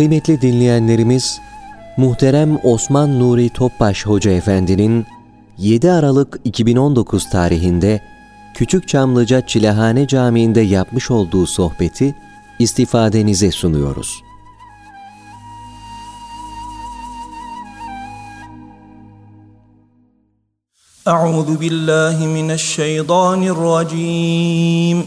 Kıymetli dinleyenlerimiz, muhterem Osman Nuri Topbaş Hoca Efendi'nin 7 Aralık 2019 tarihinde Küçük Çamlıca Çilehane Camii'nde yapmış olduğu sohbeti istifadenize sunuyoruz. Euzu billahi mineşşeytanirracim.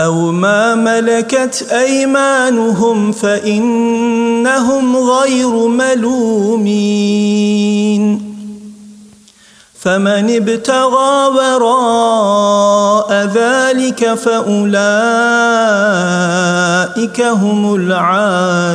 أو ما ملكت أيمانهم فإنهم غير ملومين. فمن ابتغى وراء ذلك فأولئك هم العادون.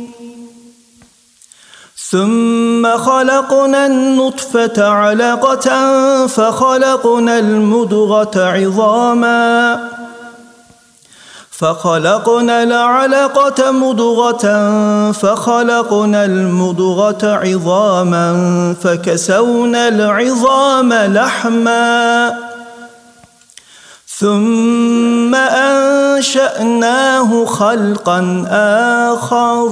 ثم خلقنا النطفة علقة فخلقنا المدغة عظاماً فخلقنا العلقة مضغة فخلقنا المضغة عظاما فكسونا العظام لحما ثم أنشأناه خلقا آخر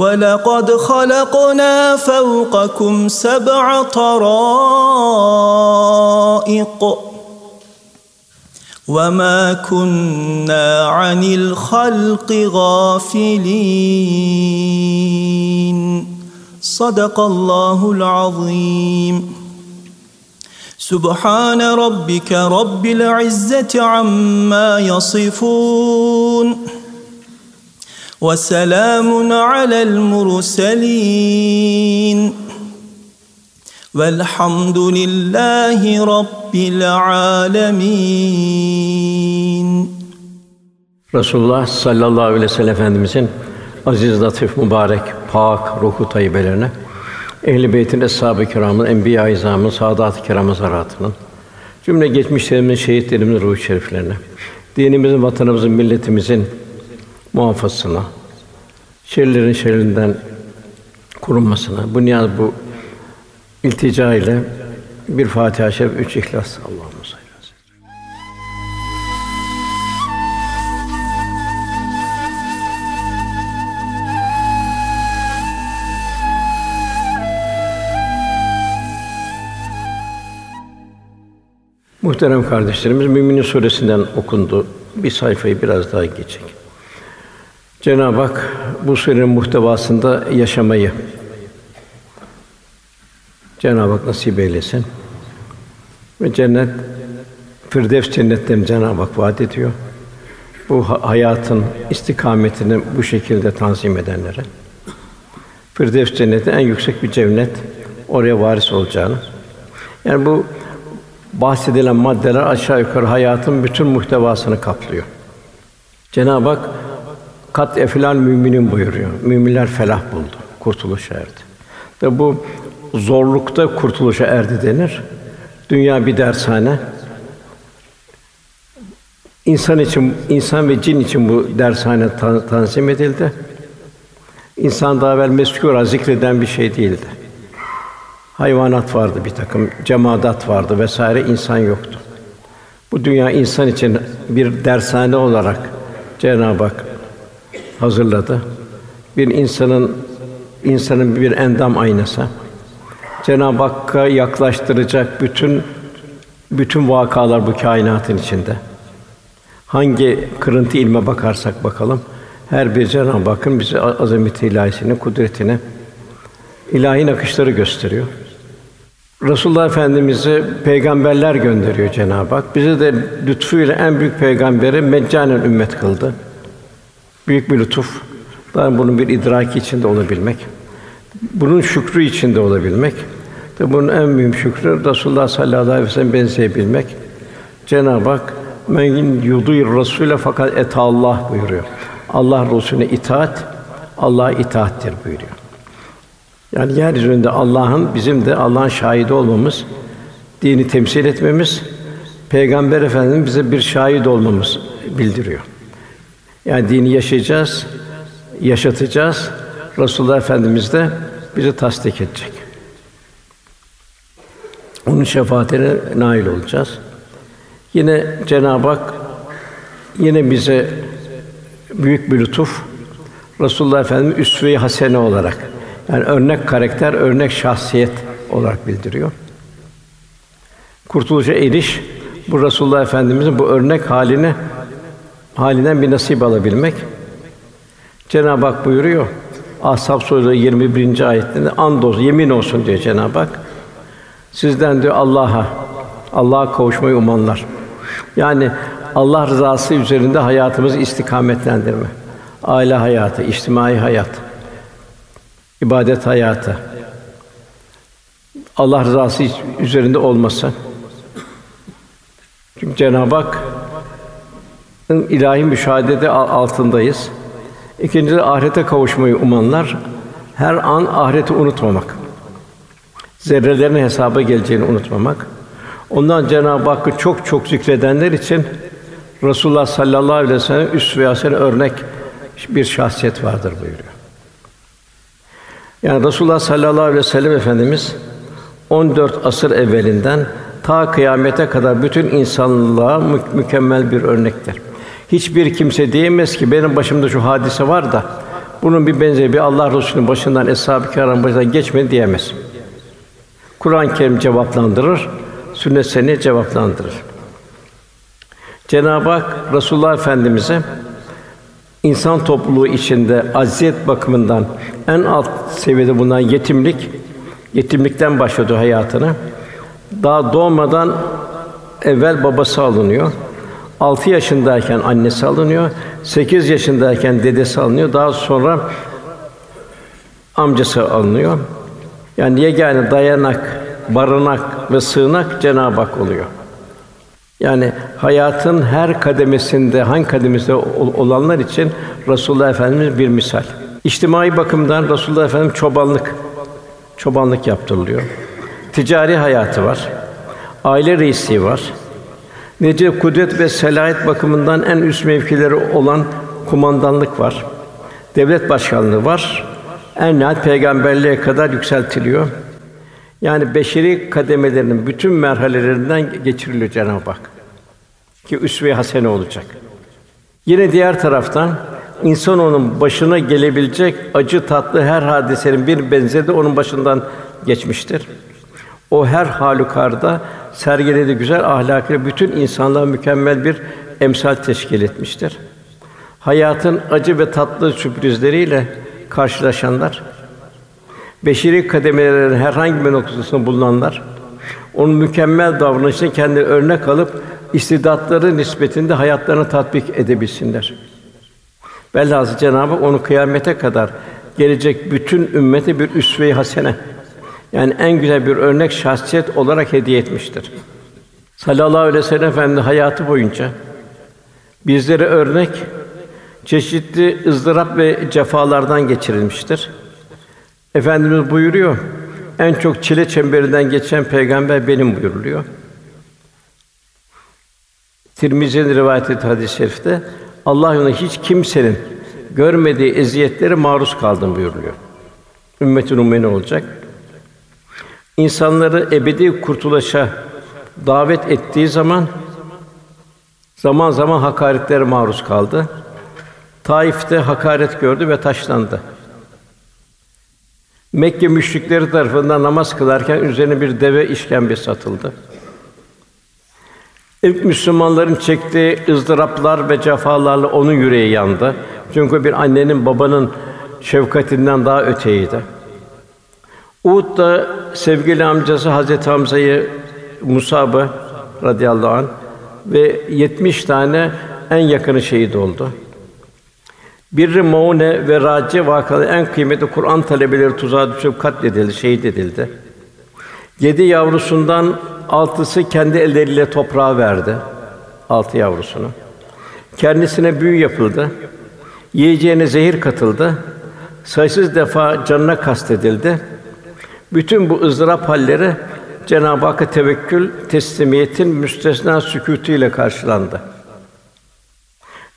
ولقد خلقنا فوقكم سبع طرائق وما كنا عن الخلق غافلين. صدق الله العظيم. سبحان ربك رب العزة عما يصفون. وسلام على المرسلين والحمد لله رب العالمين Resulullah sallallahu aleyhi ve sellem Efendimizin aziz, latif, mübarek, pak, ruhu tayyibelerine, ehl-i beytin, eshab-ı kiramın, enbiya-i izamın, saadat-ı kiramın zaratının, cümle geçmişlerimizin, şehitlerimizin ruhu şeriflerine, dinimizin, vatanımızın, milletimizin muhafazasına, şerlerin şerrinden korunmasına, bu niyaz bu İltica ile bir Fatiha-i Şerif, üç İhlas. Allah'ımız salli. Muhterem kardeşlerimiz, Müminin suresinden okundu. Bir sayfayı biraz daha geçecek. Cenab-ı Hak bu surenin muhtevasında yaşamayı Cenab-ı Hak nasip eylesin. Ve cennet Firdevs cennetlerini Cenab-ı Hak vaat ediyor. Bu hayatın istikametini bu şekilde tanzim edenlere. Firdevs cenneti en yüksek bir cennet, oraya varis olacağını. Yani bu bahsedilen maddeler aşağı yukarı hayatın bütün muhtevasını kaplıyor. Cenab-ı Hak kat eflal müminin buyuruyor. Müminler felah buldu, kurtuluşa erdi. Ve bu zorlukta kurtuluşa erdi denir. Dünya bir dershane. İnsan için, insan ve cin için bu dershane tan- tanzim edildi. İnsan daha evvel meskûra zikreden bir şey değildi. Hayvanat vardı bir takım, cemaat vardı vesaire insan yoktu. Bu dünya insan için bir dershane olarak Cenab-ı Hak hazırladı. Bir insanın insanın bir endam aynası. Cenab-ı Hakk'a yaklaştıracak bütün bütün vakalar bu kainatın içinde. Hangi kırıntı ilme bakarsak bakalım, her bir Cenab-ı Hakk'ın bize azameti ilahisini, kudretini, ilahi nakışları gösteriyor. Resulullah Efendimiz'i peygamberler gönderiyor Cenab-ı Hak. Bize de lütfuyla en büyük peygamberi meccanen ümmet kıldı. Büyük bir lütuf. Daha bunun bir idraki içinde olabilmek. Bunun şükrü içinde olabilmek. Tabi bunun en büyük şükrü Resulullah sallallahu aleyhi ve sellem benzeyebilmek. Cenab-ı Hak men yuduyur Rasûle fakat eta Allah buyuruyor. Allah Resulüne itaat Allah'a itaattir buyuruyor. Yani yeryüzünde Allah'ın bizim de Allah'ın şahidi olmamız, dini temsil etmemiz, Peygamber Efendimiz bize bir şahit olmamız bildiriyor. Yani dini yaşayacağız, yaşatacağız. Resulullah Efendimiz de bizi tasdik edecek. Onun şefaatine nail olacağız. Yine Cenab-ı Hak yine bize büyük bir lütuf Resulullah Efendimiz üsve-i hasene olarak yani örnek karakter, örnek şahsiyet olarak bildiriyor. Kurtuluşa eriş bu Resulullah Efendimizin bu örnek halini halinden bir nasip alabilmek. Cenab-ı Hak buyuruyor. Ashab Suresi 21. ayetinde andolsun yemin olsun diyor Cenab-ı Hak. Sizden diyor Allah'a Allah'a kavuşmayı umanlar. Yani Allah rızası üzerinde hayatımızı istikametlendirme. Aile hayatı, içtimai hayat, ibadet hayatı. Allah rızası üzerinde olması. Çünkü Cenab-ı Hak ilahi müşahedede altındayız. İkincisi ahirete kavuşmayı umanlar her an ahireti unutmamak. Zerrelerin hesaba geleceğini unutmamak. Ondan Cenab-ı Hakk'ı çok çok zikredenler için Resulullah sallallahu aleyhi ve sellem üst ve hasene örnek bir şahsiyet vardır buyuruyor. Yani Resulullah sallallahu aleyhi ve sellem efendimiz 14 asır evvelinden ta kıyamete kadar bütün insanlığa mü- mükemmel bir örnektir. Hiçbir kimse diyemez ki benim başımda şu hadise var da bunun bir benzeri bir Allah Resulü'nün başından eshab-ı kiramın başından geçmedi diyemez. Kur'an-ı Kerim cevaplandırır, sünnet seni cevaplandırır. Cenab-ı Hak Resulullah Efendimize insan topluluğu içinde aziyet bakımından en alt seviyede bulunan yetimlik, yetimlikten başladı hayatını. Daha doğmadan evvel babası alınıyor. 6 yaşındayken annesi alınıyor. 8 yaşındayken dedesi alınıyor. Daha sonra amcası alınıyor. Yani yegâne dayanak, barınak ve sığınak Cenab-ı Hak oluyor. Yani hayatın her kademesinde, hangi kademesinde ol- olanlar için Resulullah Efendimiz bir misal. İçtimai bakımdan Resulullah Efendimiz çobanlık çobanlık yaptırılıyor. Ticari hayatı var. Aile reisliği var. Nece kudret ve selahiyet bakımından en üst mevkileri olan kumandanlık var. Devlet başkanlığı var. En nihayet peygamberliğe kadar yükseltiliyor. Yani beşeri kademelerinin bütün merhalelerinden geçiriliyor Cenab-ı Hak. Ki üsve-i hasene olacak. Yine diğer taraftan insan onun başına gelebilecek acı tatlı her hadisenin bir benzeri de onun başından geçmiştir. O her halükarda sergilediği güzel ahlakıyla bütün insanlığa mükemmel bir emsal teşkil etmiştir. Hayatın acı ve tatlı sürprizleriyle karşılaşanlar, beşeri kademelerin herhangi bir noktasında bulunanlar, onun mükemmel davranışını kendi örnek alıp istidatları nispetinde hayatlarını tatbik edebilsinler. Velhâsıl Cenabı onu kıyamete kadar gelecek bütün ümmete bir üsve-i hasene yani en güzel bir örnek şahsiyet olarak hediye etmiştir. Sallallahu aleyhi ve sellem Efendimiz hayatı boyunca bizlere örnek çeşitli ızdırap ve cefalardan geçirilmiştir. Efendimiz buyuruyor, en çok çile çemberinden geçen peygamber benim buyuruluyor. Tirmizi'nin rivayet ettiği hadis-i şerifte Allah yolunda hiç kimsenin görmediği eziyetlere maruz kaldım buyuruluyor. Ümmetin ümmeti olacak. İnsanları ebedi kurtuluşa davet ettiği zaman zaman zaman hakaretlere maruz kaldı. Taif'te hakaret gördü ve taşlandı. Mekke müşrikleri tarafından namaz kılarken üzerine bir deve işkembesi atıldı. İlk Müslümanların çektiği ızdıraplar ve cefalarla onun yüreği yandı. Çünkü bir annenin babanın şefkatinden daha öteydi. Uhud'da sevgili amcası Hazreti Hamza'yı Musab'ı radıyallahu anh ve 70 tane en yakını şehit oldu. Bir Maune ve Raci vakalı en kıymetli Kur'an talebeleri tuzağa düşüp katledildi, şehit edildi. Yedi yavrusundan altısı kendi elleriyle toprağa verdi. Altı yavrusunu. Kendisine büyü yapıldı. Yiyeceğine zehir katıldı. Sayısız defa canına kastedildi. Bütün bu ızdırap halleri Cenab-ı Hakk'a tevekkül, teslimiyetin müstesna sükûtü ile karşılandı.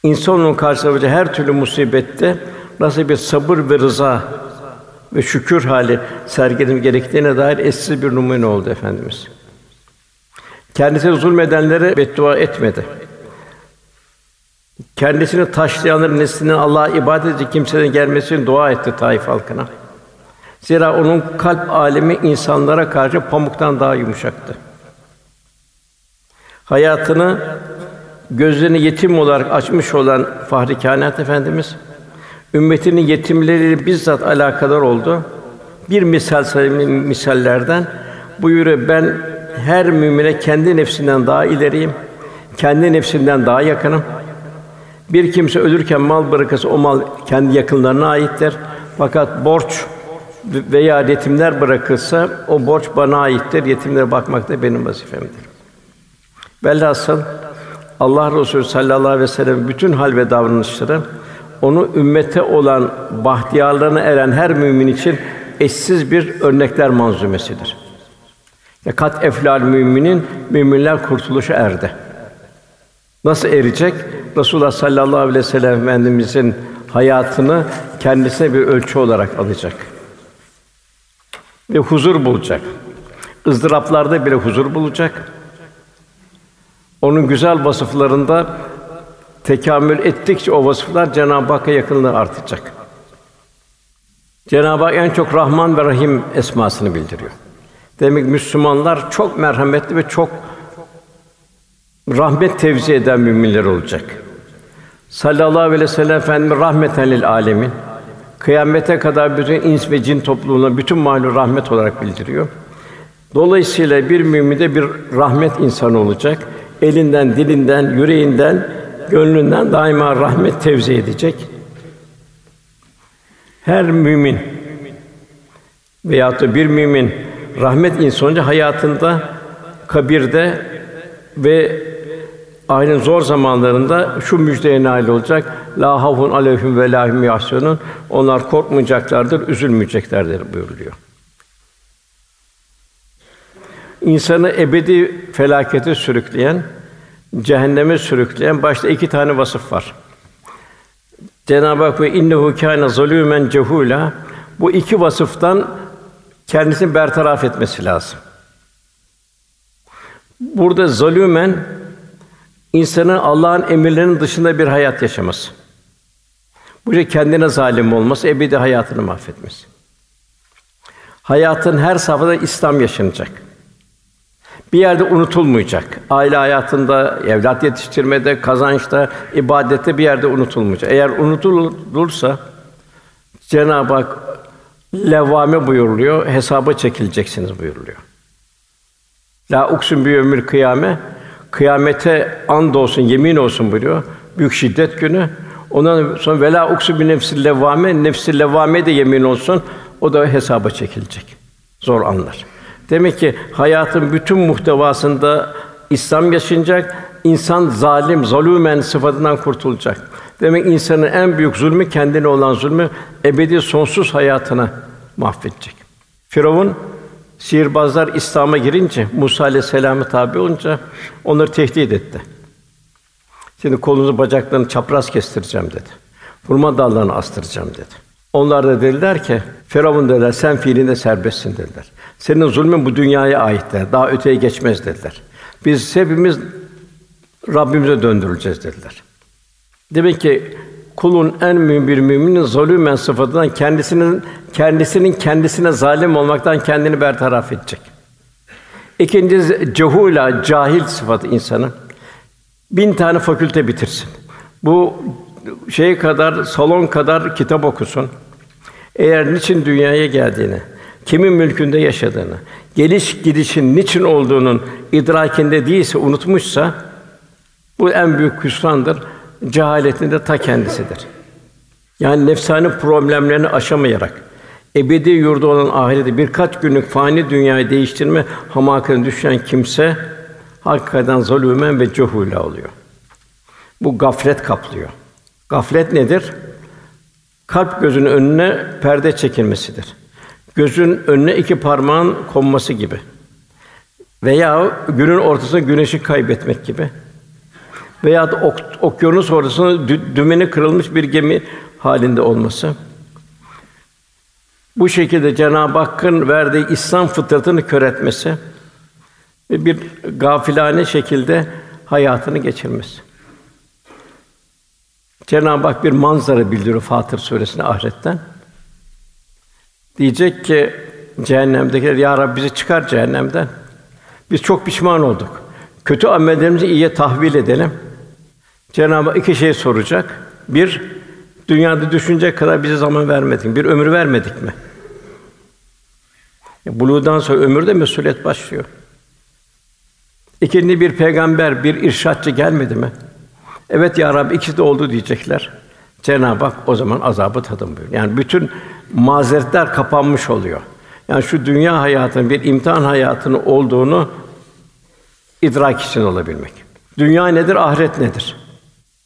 İnsanın karşılayacağı her türlü musibette nasıl bir sabır ve rıza ve şükür hali sergilenim gerektiğine dair eşsiz bir numune oldu efendimiz. Kendisine zulmedenlere beddua etmedi. Kendisini taşlayanların neslinden Allah'a ibadet edecek kimselerin gelmesini dua etti Taif halkına. Zira onun kalp alemi insanlara karşı pamuktan daha yumuşaktı. Hayatını gözlerini yetim olarak açmış olan Fahri Kânat Efendimiz ümmetinin yetimleriyle bizzat alakadar oldu. Bir misal misallerden buyuruyor ben her mümine kendi nefsinden daha ileriyim. Kendi nefsinden daha yakınım. Bir kimse ölürken mal bırakırsa o mal kendi yakınlarına aittir. Fakat borç veya yetimler bırakılsa o borç bana aittir. Yetimlere bakmak da benim vazifemdir. Velhasıl Allah Resulü sallallahu aleyhi ve sellem bütün hal ve davranışları onu ümmete olan bahtiyarlarına eren her mümin için eşsiz bir örnekler manzumesidir. Ya kat eflal müminin müminler kurtuluşa erdi. Nasıl erecek? Resulullah sallallahu aleyhi ve sellem Efendimizin hayatını kendisine bir ölçü olarak alacak. Ve huzur bulacak. ızdıraplarda bile huzur bulacak. Onun güzel vasıflarında tekamül ettikçe o vasıflar Cenab-ı Hakk'a yakınlığı artacak. Cenab-ı Hak en çok Rahman ve Rahim esmasını bildiriyor. Demek Müslümanlar çok merhametli ve çok rahmet tevzi eden müminler olacak. Sallallahu aleyhi ve sellem Efendimiz rahmeten lil alemin. Kıyamete kadar bütün ins ve cin topluluğuna bütün mahluk rahmet olarak bildiriyor. Dolayısıyla bir mümin de bir rahmet insanı olacak. Elinden, dilinden, yüreğinden, gönlünden daima rahmet tevzi edecek. Her mümin veyahut da bir mümin rahmet insanı hayatında kabirde ve Aynen zor zamanlarında şu müjdeye nail olacak. La havfun aleyhim ve la hum yahsunun. Onlar korkmayacaklardır, üzülmeyeceklerdir buyuruluyor. İnsanı ebedi felakete sürükleyen, cehenneme sürükleyen başta iki tane vasıf var. Cenab-ı Hak ve innehu kâne zalûmen cehûlâ bu iki vasıftan kendisini bertaraf etmesi lazım. Burada zalûmen insanın Allah'ın emirlerinin dışında bir hayat yaşaması. Şey kendine zalim olması, ebedi hayatını mahvetmesi. Hayatın her safhada İslam yaşanacak. Bir yerde unutulmayacak. Aile hayatında, evlat yetiştirmede, kazançta, ibadette bir yerde unutulmayacak. Eğer unutulursa Cenab-ı Hak levvame buyuruluyor, hesaba çekileceksiniz buyuruluyor. La uksun bi ömür kıyame kıyamete and olsun, yemin olsun buyuruyor. Büyük şiddet günü. Ondan sonra vela uksu bi nefsil levvame, nefsil levvame de yemin olsun. O da hesaba çekilecek. Zor anlar. Demek ki hayatın bütün muhtevasında İslam yaşanacak. İnsan zalim, zalûmen sıfatından kurtulacak. Demek insanın en büyük zulmü kendine olan zulmü ebedi sonsuz hayatına mahvedecek. Firavun sihirbazlar İslam'a girince Musa aleyhisselam'a tabi olunca onları tehdit etti. Şimdi kolunuzu bacaklarını çapraz kestireceğim dedi. Hurma dallarını astıracağım dedi. Onlar da dediler ki Firavun dediler sen fiilinde serbestsin dediler. Senin zulmün bu dünyaya ait dediler. Daha öteye geçmez dediler. Biz hepimiz Rabbimize döndürüleceğiz dediler. Demek ki kulun en mühim bir müminin zulümen sıfatından kendisinin kendisinin kendisine zalim olmaktan kendini bertaraf edecek. İkincisi cehula, cahil sıfatı insanın. Bin tane fakülte bitirsin. Bu şey kadar, salon kadar kitap okusun. Eğer niçin dünyaya geldiğini, kimin mülkünde yaşadığını, geliş gidişin niçin olduğunun idrakinde değilse, unutmuşsa bu en büyük hüsrandır. Cehaletin de ta kendisidir. Yani nefsani problemlerini aşamayarak ebedi yurdu olan ahireti birkaç günlük fani dünyayı değiştirme hamakına düşen kimse hakikaten zulümen ve cehula oluyor. Bu gaflet kaplıyor. Gaflet nedir? Kalp gözün önüne perde çekilmesidir. Gözün önüne iki parmağın konması gibi. Veya günün ortasında güneşi kaybetmek gibi. Veya ok, okyanus ortasında dü, dümeni kırılmış bir gemi halinde olması. Bu şekilde Cenab-ı Hakk'ın verdiği İslam fıtratını kör etmesi ve bir gafilane şekilde hayatını geçirmesi. Cenab-ı Hak bir manzara bildiriyor Fatır suresinde ahiretten. Diyecek ki cehennemdekiler ya Rabbi bizi çıkar cehennemden. Biz çok pişman olduk. Kötü amellerimizi iyiye tahvil edelim. Cenab-ı Hak iki şey soracak. Bir, dünyada düşünecek kadar bize zaman vermedin. Bir ömür vermedik mi? Buluğdan sonra ömürde mesuliyet başlıyor. İkinci bir peygamber, bir irşatçı gelmedi mi? Evet ya Rabbi ikisi de oldu diyecekler. Cenab-ı Hak o zaman azabı tadın buyuruyor. Yani bütün mazeretler kapanmış oluyor. Yani şu dünya hayatının bir imtihan hayatının olduğunu idrak için olabilmek. Dünya nedir, ahiret nedir?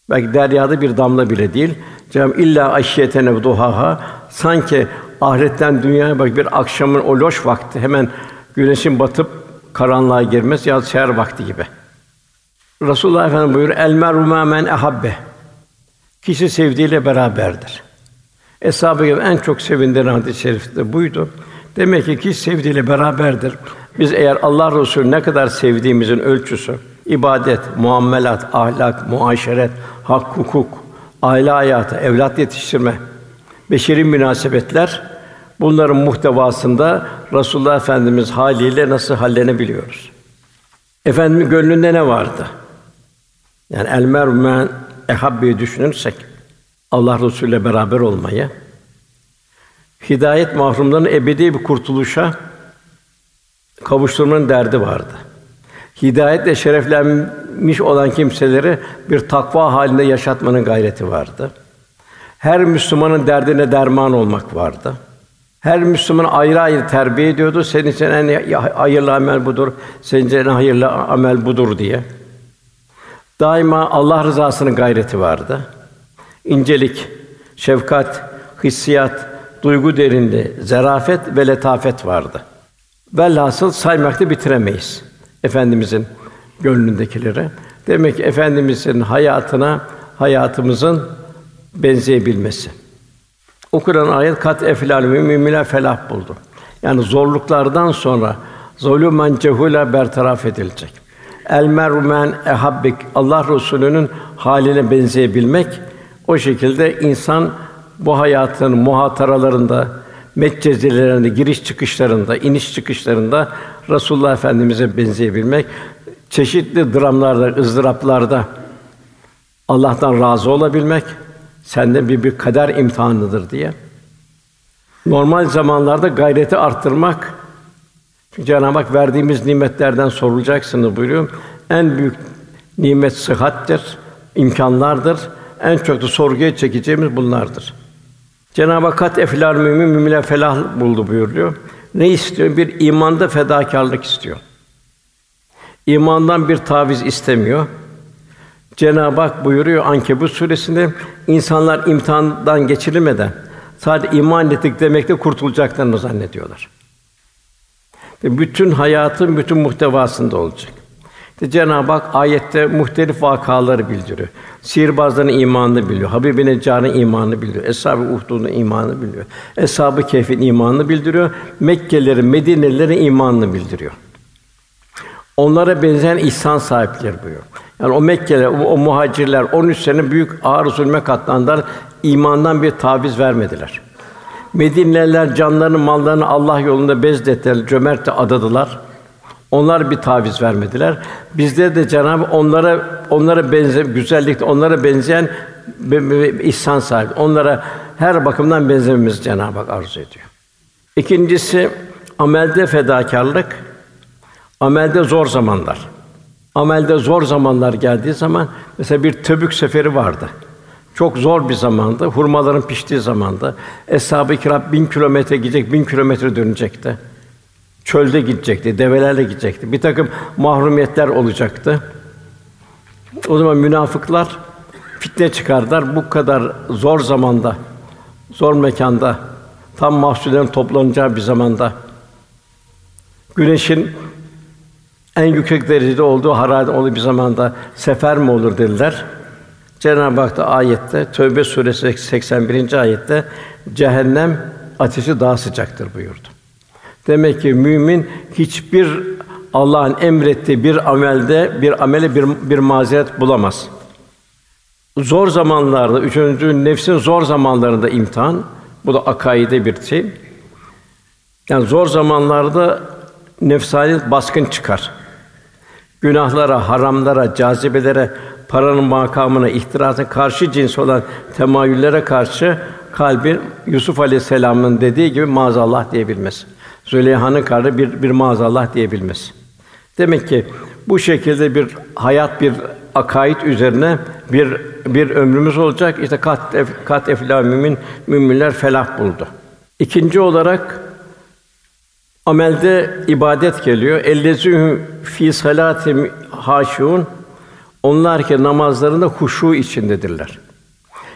Belki deryada bir damla bile değil. Cenab-ı illa aşiyetene duhaha sanki ahiretten dünyaya bak bir akşamın o loş vakti hemen güneşin batıp karanlığa girmez ya seher vakti gibi. Resulullah Efendimiz buyuruyor el meru men ehabbe. Kişi sevdiğiyle beraberdir. Eshab-ı en çok sevindiren hadis-i şerif de buydu. Demek ki kişi sevdiğiyle beraberdir. Biz eğer Allah Resulü ne kadar sevdiğimizin ölçüsü ibadet, muamelat, ahlak, muaşeret, hak, hukuk, aile hayatı, evlat yetiştirme, beşeri münasebetler bunların muhtevasında Resulullah Efendimiz haliyle nasıl hallenebiliyoruz? Efendimin gönlünde ne vardı? Yani el mermen ehabbi düşünürsek Allah Resulü ile beraber olmayı, hidayet mahrumlarının ebedi bir kurtuluşa kavuşturmanın derdi vardı. Hidayetle şereflenmiş olan kimseleri bir takva halinde yaşatmanın gayreti vardı. Her Müslümanın derdine derman olmak vardı. Her Müslüman ayrı ayrı terbiye ediyordu. Senin için en hayırlı amel budur, senin için en hayırlı amel budur diye. Daima Allah rızasının gayreti vardı. İncelik, şefkat, hissiyat, duygu derinliği, zarafet ve letafet vardı. Velhasıl saymakta bitiremeyiz efendimizin gönlündekileri. Demek ki efendimizin hayatına hayatımızın benzeyebilmesi. Okunan ayet kat eflal müminler felah buldu. Yani zorluklardan sonra zulümen cehula bertaraf edilecek. El mermen ehabbik Allah Resulü'nün haline benzeyebilmek o şekilde insan bu hayatın muhataralarında, metcezilerinde, giriş çıkışlarında, iniş çıkışlarında Resulullah Efendimize benzeyebilmek, çeşitli dramlarda, ızdıraplarda Allah'tan razı olabilmek senden bir bir kader imtihanıdır diye. Normal zamanlarda gayreti arttırmak çünkü Cenab-ı Hak verdiğimiz nimetlerden sorulacaksınız buyuruyor. En büyük nimet sıhhattir, imkanlardır. En çok da sorguya çekeceğimiz bunlardır. Cenab-ı Hak kat eflar mümin müminler felah buldu buyuruyor. Ne istiyor? Bir imanda fedakarlık istiyor. İmandan bir taviz istemiyor. Cenab-ı Hak buyuruyor Ankebut suresinde insanlar imtihandan geçirilmeden sadece iman ettik demekle kurtulacaklarını zannediyorlar. Bütün hayatın bütün muhtevasında olacak. İşte Cenab-ı Hak ayette muhtelif vakaları bildiriyor. Sihirbazların imanını biliyor. Habibine canın imanını biliyor. Eshab-ı Uhdud'un imanını biliyor. Eshab-ı Kehf'in imanını bildiriyor. Mekkelilerin, Medinelilerin imanını bildiriyor. Onlara benzeyen ihsan sahipleri buyuruyor. Yani o Mekkeliler, o, o muhacirler 13 sene büyük ağır zulme katlandılar. imandan bir taviz vermediler. Medineliler canlarını, mallarını Allah yolunda bezdettiler, cömertçe adadılar. Onlar bir taviz vermediler. Bizde de Cenab-ı onlara onlara benze güzellikte onlara benzeyen bir ihsan sahibi. Onlara her bakımdan benzememiz Cenab-ı Hak arzu ediyor. İkincisi amelde fedakarlık, amelde zor zamanlar. Amelde zor zamanlar geldiği zaman mesela bir Tebük seferi vardı. Çok zor bir zamandı. Hurmaların piştiği zamanda. Eshab-ı Kiram bin kilometre gidecek, bin kilometre dönecekti. Çölde gidecekti, develerle gidecekti. Bir takım mahrumiyetler olacaktı. O zaman münafıklar fitne çıkardılar. Bu kadar zor zamanda, zor mekanda, tam mahsullerin toplanacağı bir zamanda, güneşin en yüksek derecede olduğu hararet olduğu bir zamanda sefer mi olur dediler. Cenab-ı Hak da ayette Tövbe suresi 81. ayette cehennem ateşi daha sıcaktır buyurdu. Demek ki mümin hiçbir Allah'ın emrettiği bir amelde bir amele bir, bir mazeret bulamaz. Zor zamanlarda üçüncü nefsin zor zamanlarında imtihan bu da akaide bir şey. Yani zor zamanlarda nefsaniyet baskın çıkar. Günahlara, haramlara, cazibelere, paranın makamına, ihtirasına karşı cins olan temayüllere karşı kalbin Yusuf Aleyhisselam'ın dediği gibi maazallah diyebilmesi. Züleyha'nın karşı bir bir maazallah diyebilmesi. Demek ki bu şekilde bir hayat bir akaid üzerine bir bir ömrümüz olacak. İşte kat ef, kat efla mümin müminler felah buldu. İkinci olarak amelde ibadet geliyor. Ellezü fi salati haşun onlar ki namazlarında huşu içindedirler.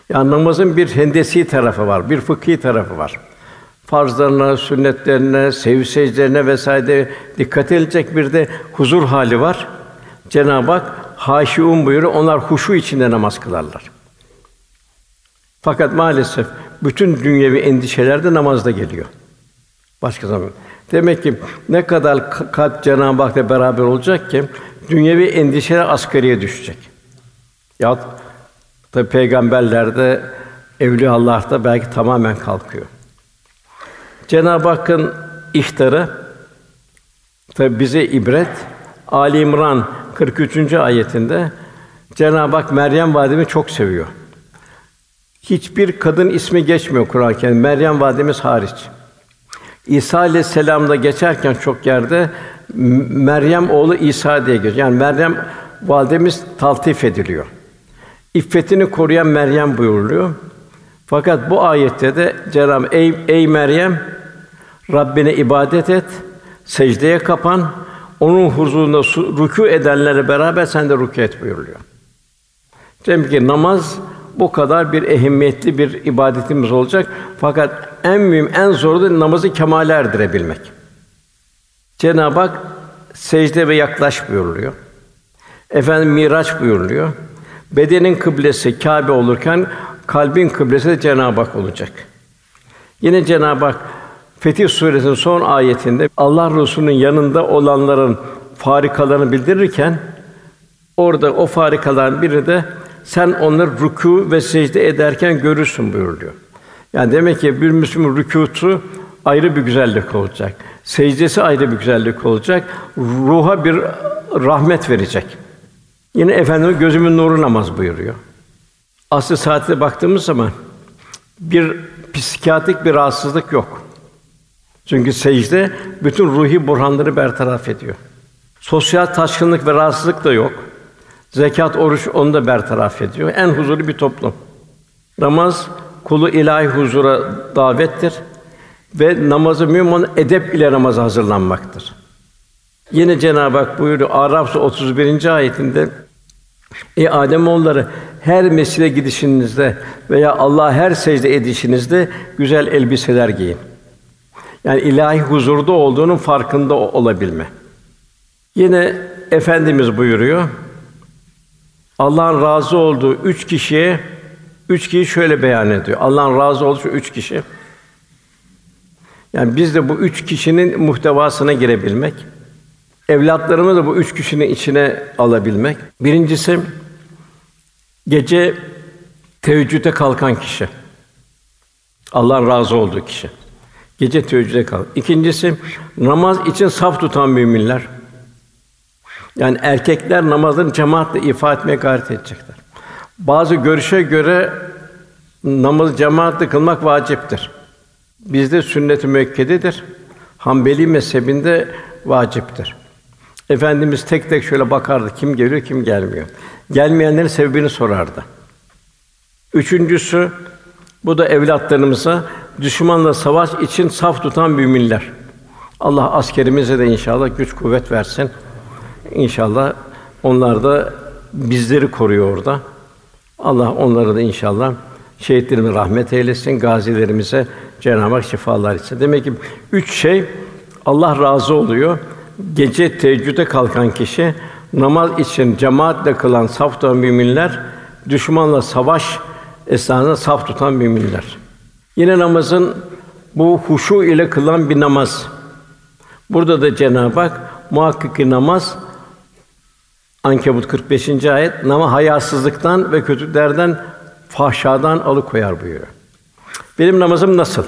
Yani namazın bir hendesi tarafı var, bir fıkhi tarafı var. Farzlarına, sünnetlerine, sev secdelerine vesaire dikkat edilecek bir de huzur hali var. Cenab-ı Hak haşiun buyuruyor. Onlar huşu içinde namaz kılarlar. Fakat maalesef bütün dünyevi endişeler de namazda geliyor. Başka zaman. Demek ki ne kadar kalp Cenab-ı Hak'la beraber olacak ki dünyevi endişeler asgariye düşecek. Ya tabi peygamberlerde evliya Allah'ta belki tamamen kalkıyor. Cenab-ı Hakk'ın ihtarı tabi bize ibret. Ali İmran 43. ayetinde Cenab-ı Hak Meryem validemi çok seviyor. Hiçbir kadın ismi geçmiyor Kur'an-ı Kerim. Meryem validemiz hariç. İsa aleyhisselam'da geçerken çok yerde Meryem oğlu İsa diye geçiyor. Yani Meryem validemiz taltif ediliyor. İffetini koruyan Meryem buyuruluyor. Fakat bu ayette de Cenab-ı ey, ey Meryem Rabbine ibadet et, secdeye kapan, onun huzurunda rükû edenlerle beraber sen de rükû et buyuruluyor. Demek ki namaz bu kadar bir ehemmiyetli bir ibadetimiz olacak. Fakat en mühim, en zoru da namazı kemale erdirebilmek. Cenab-ı Hak secde ve yaklaş buyuruluyor. Efendim miraç buyuruluyor. Bedenin kıblesi Kâbe olurken kalbin kıblesi de Cenab-ı Hak olacak. Yine Cenab-ı Hak Fetih Suresinin son ayetinde Allah Resulü'nün yanında olanların farikalarını bildirirken orada o farikaların biri de sen onları ruku ve secde ederken görürsün buyuruluyor. Yani demek ki bir Müslüman rükûtu ayrı bir güzellik olacak. Secdesi ayrı bir güzellik olacak. Ruha bir rahmet verecek. Yine Efendimiz gözümün nuru namaz buyuruyor. Aslı saate baktığımız zaman bir psikiyatrik bir rahatsızlık yok. Çünkü secde bütün ruhi burhanları bertaraf ediyor. Sosyal taşkınlık ve rahatsızlık da yok. Zekat, oruç onu da bertaraf ediyor. En huzurlu bir toplum. Namaz kulu ilahi huzura davettir ve namazı mümin edep ile namaza hazırlanmaktır. Yine Cenab-ı Hak buyuruyor Araf 31. ayetinde Ey Adem oğulları her mescide gidişinizde veya Allah her secde edişinizde güzel elbiseler giyin. Yani ilahi huzurda olduğunun farkında olabilme. Yine efendimiz buyuruyor. Allah'ın razı olduğu üç kişiye üç kişi şöyle beyan ediyor. Allah'ın razı olduğu üç kişi. Yani biz de bu üç kişinin muhtevasına girebilmek, evlatlarımı da bu üç kişinin içine alabilmek. Birincisi gece teheccüde kalkan kişi. Allah'ın razı olduğu kişi. Gece teheccüde kalk. İkincisi namaz için saf tutan müminler. Yani erkekler namazın cemaatle ifa etmeye gayret edecekler. Bazı görüşe göre namazı cemaatle kılmak vaciptir. Bizde sünnet-i müekkededir. Hanbeli mezhebinde vaciptir. Efendimiz tek tek şöyle bakardı kim geliyor kim gelmiyor. Gelmeyenlerin sebebini sorardı. Üçüncüsü bu da evlatlarımıza düşmanla savaş için saf tutan müminler. Allah askerimize de inşallah güç kuvvet versin. İnşallah onlar da bizleri koruyor orada. Allah onları da inşallah şehitlerimize rahmet eylesin, gazilerimize Cenab-ı Hak şifalar etsin. Demek ki üç şey Allah razı oluyor. Gece teheccüde kalkan kişi, namaz için cemaatle kılan saf tutan müminler, düşmanla savaş esnasında saf tutan müminler. Yine namazın bu huşu ile kılan bir namaz. Burada da Cenab-ı Hak muhakkak ki namaz Ankebut 45. ayet nama hayasızlıktan ve kötülüklerden fahşadan alıkoyar buyuruyor. Benim namazım nasıl?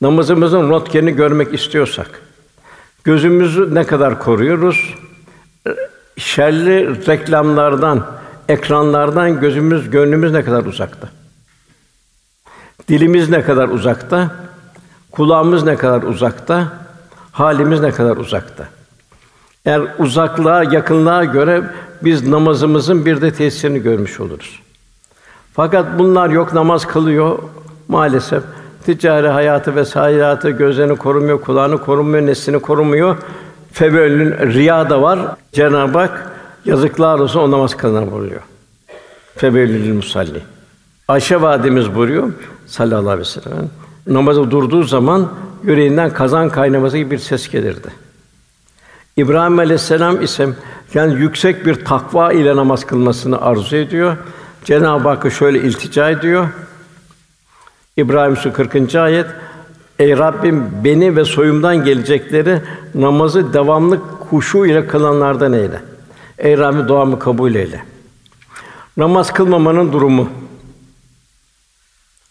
Namazımızın rotkerini görmek istiyorsak gözümüzü ne kadar koruyoruz? Şerli reklamlardan, ekranlardan gözümüz, gönlümüz ne kadar uzakta? Dilimiz ne kadar uzakta? Kulağımız ne kadar uzakta? Halimiz ne kadar uzakta? Eğer uzaklığa, yakınlığa göre biz namazımızın bir de tesirini görmüş oluruz. Fakat bunlar yok, namaz kılıyor maalesef. Ticari hayatı ve hayatı gözlerini korumuyor, kulağını korumuyor, neslini korumuyor. Fevellün riya da var. Cenab-ı Hak yazıklar olsun o namaz kılana buyuruyor. Fevellül musalli. Ayşe validemiz buyuruyor sallallahu aleyhi ve sellem. Namazı durduğu zaman yüreğinden kazan kaynaması gibi bir ses gelirdi. İbrahim Aleyhisselam ise yani yüksek bir takva ile namaz kılmasını arzu ediyor. Cenab-ı Hakk'a şöyle iltica ediyor. İbrahim Su 40. ayet Ey Rabbim beni ve soyumdan gelecekleri namazı devamlı huşu ile kılanlardan eyle. Ey Rabbim duamı kabul eyle. Namaz kılmamanın durumu.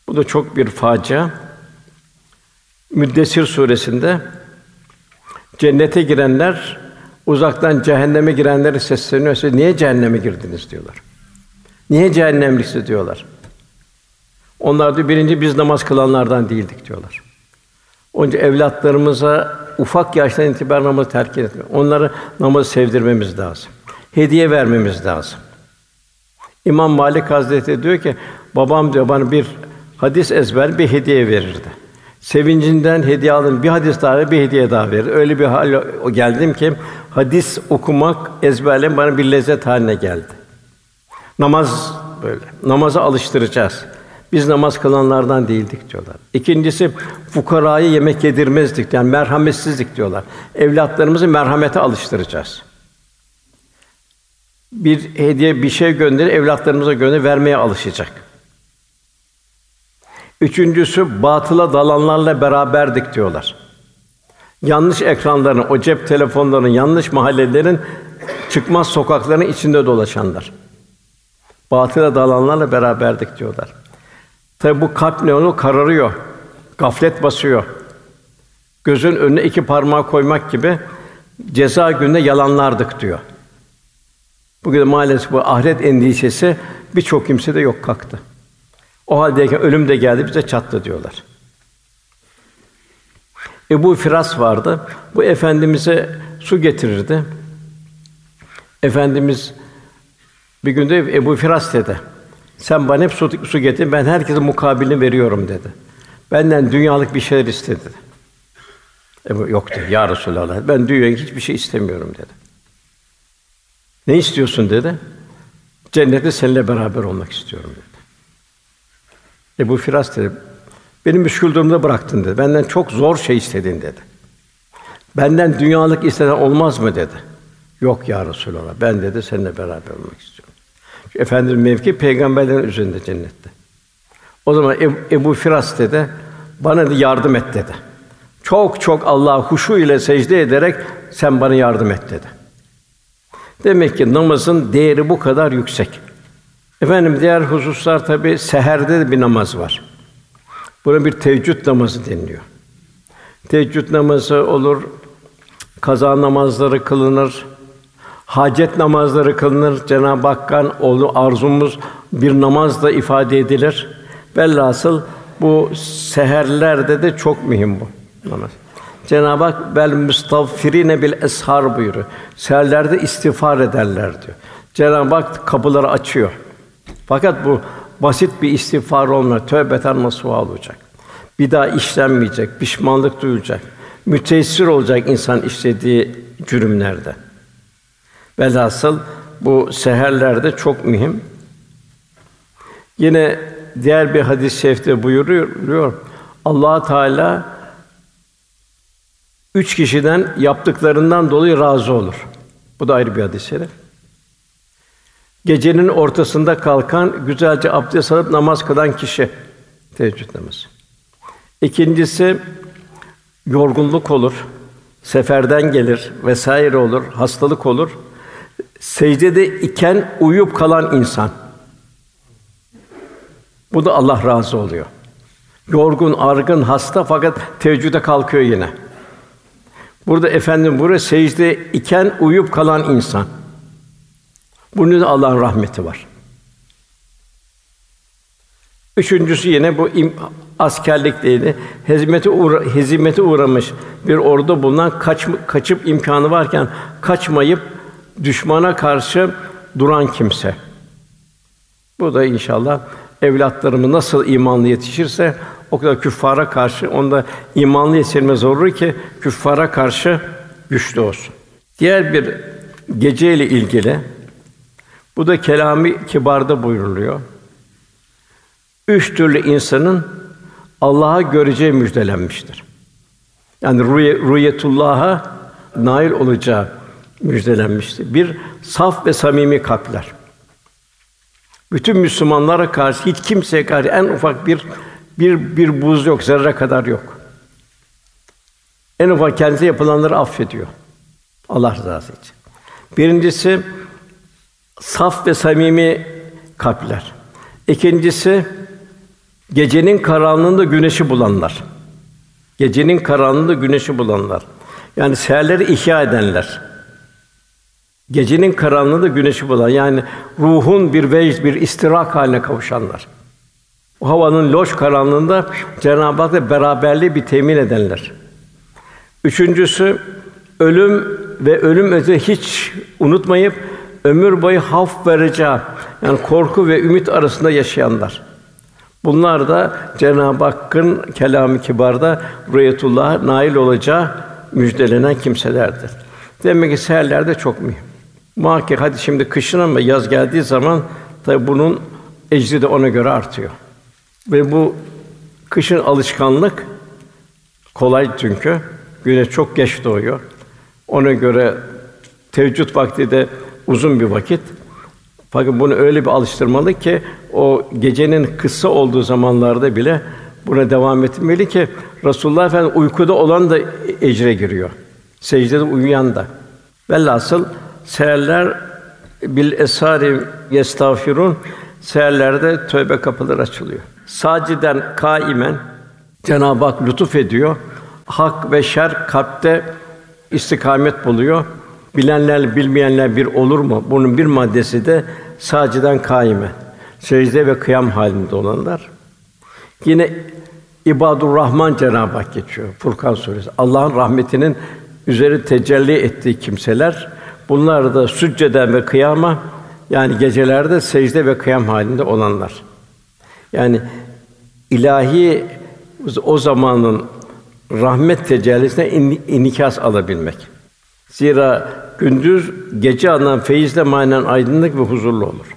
Bu da çok bir facia. Müddessir suresinde cennete girenler uzaktan cehenneme girenlere sesleniyor. Siz niye cehenneme girdiniz diyorlar. Niye cehennemliksiniz diyorlar. Onlar da birinci biz namaz kılanlardan değildik diyorlar. Onca evlatlarımıza ufak yaştan itibaren namazı terk etme. Onları namazı sevdirmemiz lazım. Hediye vermemiz lazım. İmam Malik Hazretleri diyor ki, babam diyor bana bir hadis ezber bir hediye verirdi. Sevincinden hediye aldım, bir hadis daha bir hediye daha verir. Öyle bir hal geldim ki hadis okumak ezberlem bana bir lezzet haline geldi. Namaz böyle. Namaza alıştıracağız. Biz namaz kılanlardan değildik diyorlar. İkincisi fukarayı yemek yedirmezdik. Yani merhametsizlik diyorlar. Evlatlarımızı merhamete alıştıracağız. Bir hediye bir şey gönderir, evlatlarımıza gönder vermeye alışacak. Üçüncüsü batıla dalanlarla beraberdik diyorlar. Yanlış ekranların, o cep telefonlarının, yanlış mahallelerin çıkmaz sokakların içinde dolaşanlar. Batıla dalanlarla beraberdik diyorlar. Tabi bu kalp ne onu kararıyor. Gaflet basıyor. Gözün önüne iki parmağı koymak gibi ceza gününde yalanlardık diyor. Bugün maalesef bu ahiret endişesi birçok kimse de yok kalktı. O haldeyken ölüm de geldi bize çattı diyorlar. Ebu Firas vardı. Bu efendimize su getirirdi. Efendimiz bir günde Ebu Firas dedi. Sen bana hep su, su getir, ben herkese mukabilini veriyorum dedi. Benden dünyalık bir şeyler istedi. Ebu yok dedi. Ya Resulallah, ben dünyalık hiçbir şey istemiyorum dedi. Ne istiyorsun dedi. Cennette seninle beraber olmak istiyorum dedi. Ebu Firas dedi. Beni müşkül durumda bıraktın dedi. Benden çok zor şey istedin dedi. Benden dünyalık isteden olmaz mı dedi. Yok ya Resulallah. Ben dedi seninle beraber olmak istiyorum. Çünkü Efendimiz mevki peygamberlerin üzerinde cennette. O zaman Ebu, Ebu Firas dedi, bana da yardım et dedi. Çok çok Allah huşu ile secde ederek sen bana yardım et dedi. Demek ki namazın değeri bu kadar yüksek. Efendim diğer hususlar tabi seherde de bir namaz var. Buna bir teheccüd namazı deniliyor. Teheccüd namazı olur, kaza namazları kılınır, hacet namazları kılınır. Cenab-ı Hakk'ın onu arzumuz bir namazla ifade edilir. Velhasıl bu seherlerde de çok mühim bu namaz. Cenab-ı Hak bel müstağfirine bil eshar buyuruyor. Seherlerde istiğfar ederler diyor. Cenab-ı Hak kapıları açıyor. Fakat bu basit bir istiğfar olmuyor. Tövbeten nasuha olacak. Bir daha işlenmeyecek, pişmanlık duyacak. Müteessir olacak insan işlediği cürümlerde. Velhasıl bu seherlerde çok mühim. Yine diğer bir hadis-i şerifte buyuruyor. Allah Teala üç kişiden yaptıklarından dolayı razı olur. Bu da ayrı bir hadis-i şerif. Gecenin ortasında kalkan, güzelce abdest alıp namaz kılan kişi teheccüd namazı. İkincisi yorgunluk olur, seferden gelir vesaire olur, hastalık olur. Secdede iken uyuyup kalan insan. Bu da Allah razı oluyor. Yorgun, argın, hasta fakat teheccüde kalkıyor yine. Burada efendim buraya secde iken uyuyup kalan insan. Bunun da Allah'ın rahmeti var. Üçüncüsü yine bu im, askerlikteydi. Hezimete uğra, hezimete uğramış bir ordu bulunan kaç, kaçıp imkanı varken kaçmayıp düşmana karşı duran kimse. Bu da inşallah evlatlarımı nasıl imanlı yetişirse o kadar küffara karşı onda imanlı yetiştirme zorur ki küffara karşı güçlü olsun. Diğer bir gece ile ilgili bu da kelami kibarda buyuruluyor. Üç türlü insanın Allah'a göreceği müjdelenmiştir. Yani ruhiyetullah'a nail olacağı müjdelenmiştir. Bir saf ve samimi kalpler. Bütün Müslümanlara karşı hiç kimseye karşı en ufak bir bir bir buz yok, zerre kadar yok. En ufak kendisi yapılanları affediyor. Allah rızası için. Birincisi saf ve samimi kalpler. İkincisi gecenin karanlığında güneşi bulanlar. Gecenin karanlığında güneşi bulanlar. Yani seherleri ihya edenler. Gecenin karanlığında güneşi bulan yani ruhun bir vecd, bir istirak haline kavuşanlar. O havanın loş karanlığında Cenab-ı Hak'la beraberliği bir temin edenler. Üçüncüsü ölüm ve ölüm öte hiç unutmayıp ömür boyu haf vereceği yani korku ve ümit arasında yaşayanlar. Bunlar da Cenab-ı Hakk'ın kelamı kibarda rüyetullah nail olacağı müjdelenen kimselerdir. Demek ki seherler de çok mühim. Muhakkak hadi şimdi kışın ama yaz geldiği zaman tabi bunun ecri de ona göre artıyor. Ve bu kışın alışkanlık kolay çünkü güneş çok geç doğuyor. Ona göre teheccüd vakti de uzun bir vakit. Fakat bunu öyle bir alıştırmalı ki o gecenin kısa olduğu zamanlarda bile buna devam etmeli ki Resulullah Efendimiz uykuda olan da ecre giriyor. Secdede uyuyan da. Velhasıl seherler bil esari yestağfirun seherlerde tövbe kapıları açılıyor. Saciden kaimen Cenab-ı Hak lütuf ediyor. hak ve şer kalpte istikamet buluyor. Bilenler bilmeyenler bir olur mu? Bunun bir maddesi de saciden kaime. Secde ve kıyam halinde olanlar. Yine İbadur Rahman Cenab-ı Hak geçiyor Furkan suresi. Allah'ın rahmetinin üzeri tecelli ettiği kimseler bunlar da sücceden ve kıyama yani gecelerde secde ve kıyam halinde olanlar. Yani ilahi o zamanın rahmet tecellisine in, inikas alabilmek. Zira gündüz gece alınan feyizle manen aydınlık ve huzurlu olur.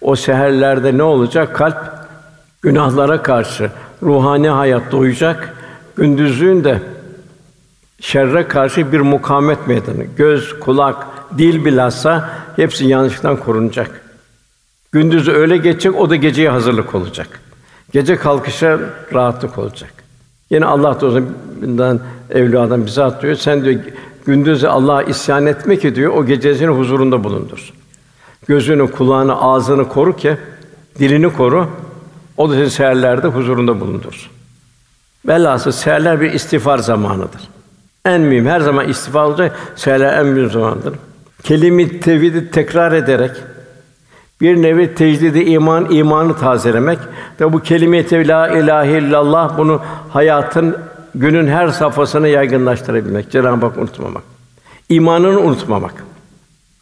O seherlerde ne olacak? Kalp günahlara karşı ruhani hayat doyacak. Gündüzlüğün de şerre karşı bir mukamet meydanı. Göz, kulak, dil bilhassa hepsi yanlışlıktan korunacak. Gündüzü öyle geçecek, o da geceye hazırlık olacak. Gece kalkışa rahatlık olacak. Yine Allah dostundan evliyadan bize atlıyor. Sen diyor gündüzü Allah'a isyan etme ki diyor o gecesini huzurunda bulundur. Gözünü, kulağını, ağzını koru ki dilini koru. O da seni seherlerde huzurunda bulundur. Velhasıl seherler bir istiğfar zamanıdır. En mühim her zaman istiğfar olacak. Seherler en mühim zamandır. Kelime-i tevhidi tekrar ederek bir nevi tecdidi iman, imanı tazelemek ve bu kelime-i la ilahe illallah bunu hayatın günün her safhasına yaygınlaştırabilmek, Cenab-ı Hak unutmamak. İmanını unutmamak.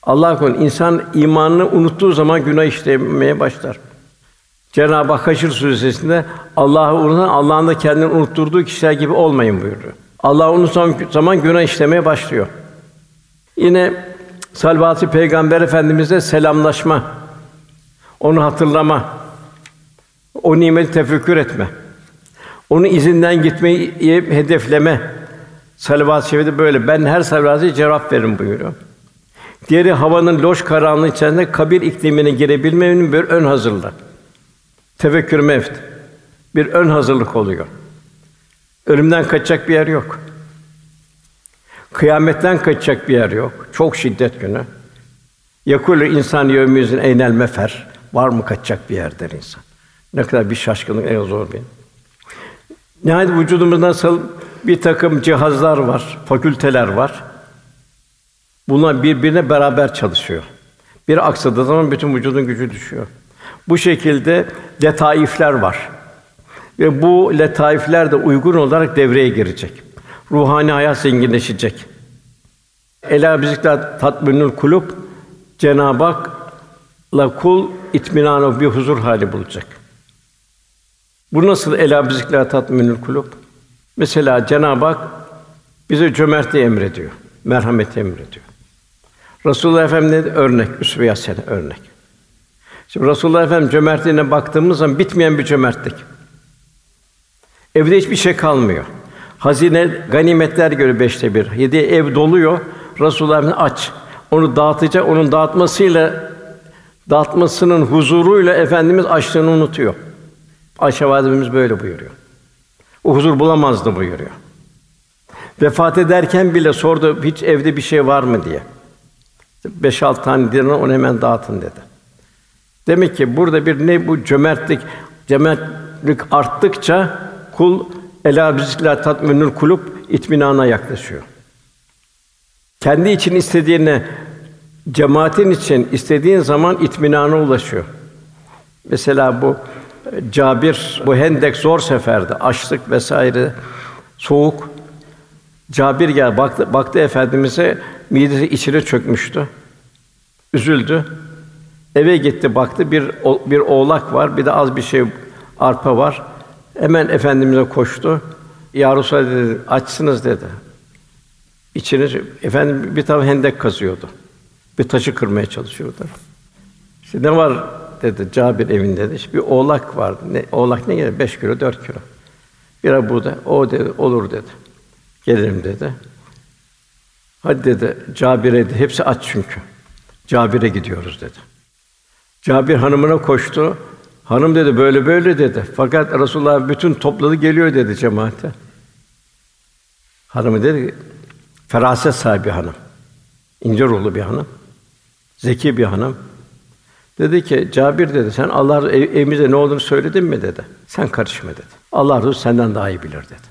Allah korusun insan imanını unuttuğu zaman günah işlemeye başlar. Cenab-ı Hak Haşr suresinde Allah'ı unutan Allah'ın da kendini unutturduğu kişiler gibi olmayın buyuruyor. Allah'ı unutan zaman günah işlemeye başlıyor. Yine Salvat-ı Peygamber Efendimiz'e selamlaşma, onu hatırlama, o nimeti tefekkür etme, onun izinden gitmeyi hedefleme. Salavat-ı Şerif'te böyle. Ben her salavatı cevap veririm buyuruyor. Diğeri havanın loş karanlığı içerisinde kabir iklimine girebilmenin bir ön hazırlığı. Tefekkür mevt. Bir ön hazırlık oluyor. Ölümden kaçacak bir yer yok. Kıyametten kaçacak bir yer yok. Çok şiddet günü. Yakul insan yevmizin eynel mefer. Var mı kaçacak bir yer der insan. Ne kadar bir şaşkınlık, en zor bir. Nihayet vücudumuzda nasıl bir takım cihazlar var, fakülteler var. Bunlar birbirine beraber çalışıyor. Bir aksadığı zaman bütün vücudun gücü düşüyor. Bu şekilde letaifler var. Ve bu letaifler de uygun olarak devreye girecek. Ruhani hayat zenginleşecek. Ela bizikler tatminül kulub Cenab-ı Hak'la kul itminanı bir huzur hali bulacak. Bu nasıl ela bizikler tatminül kulub? Mesela Cenab-ı Hak bize cömertliği emrediyor, merhameti emrediyor. Resulullah Efendimiz örnek, üsve-i örnek. Şimdi Resulullah Efendimiz cömertliğine baktığımız zaman bitmeyen bir cömertlik. Evde hiçbir şey kalmıyor. Hazine ganimetler göre beşte bir. Yedi ev doluyor. Resulullah aç. Onu dağıtacak. Onun dağıtmasıyla dağıtmasının huzuruyla efendimiz açlığını unutuyor. Ayşe validemiz böyle buyuruyor. O huzur bulamazdı buyuruyor. Vefat ederken bile sordu hiç evde bir şey var mı diye. Beş altı tane dinar onu hemen dağıtın dedi. Demek ki burada bir ne bu cömertlik, cömertlik arttıkça kul ela bizikla tatminül kulub itminana yaklaşıyor. Kendi için istediğine cemaatin için istediğin zaman itminana ulaşıyor. Mesela bu Cabir bu Hendek zor seferde açlık vesaire soğuk Cabir gel baktı baktı efendimize midesi içine çökmüştü. Üzüldü. Eve gitti baktı bir bir oğlak var, bir de az bir şey arpa var. Hemen efendimize koştu. Ya Resulallah dedi, açsınız dedi. İçine efendim bir tane hendek kazıyordu. Bir taşı kırmaya çalışıyordu. İşte ne var dedi Cabir evinde dedi. Bir oğlak vardı. Ne, oğlak ne gelir? Beş kilo, dört kilo. Bir burada. O dedi, olur dedi. Gelirim dedi. Hadi dedi, Cabir'e dedi, hepsi aç çünkü. Cabir'e gidiyoruz dedi. Cabir hanımına koştu. Hanım dedi böyle böyle dedi. Fakat Resulullah bütün topladı geliyor dedi cemaate. Hanımı dedi feraset sahibi hanım. İnce ruhlu bir hanım. Zeki bir hanım. Dedi ki Cabir dedi sen Allah ev, evimize ne olduğunu söyledin mi dedi. Sen karışma dedi. Allah Resulü senden daha iyi bilir dedi.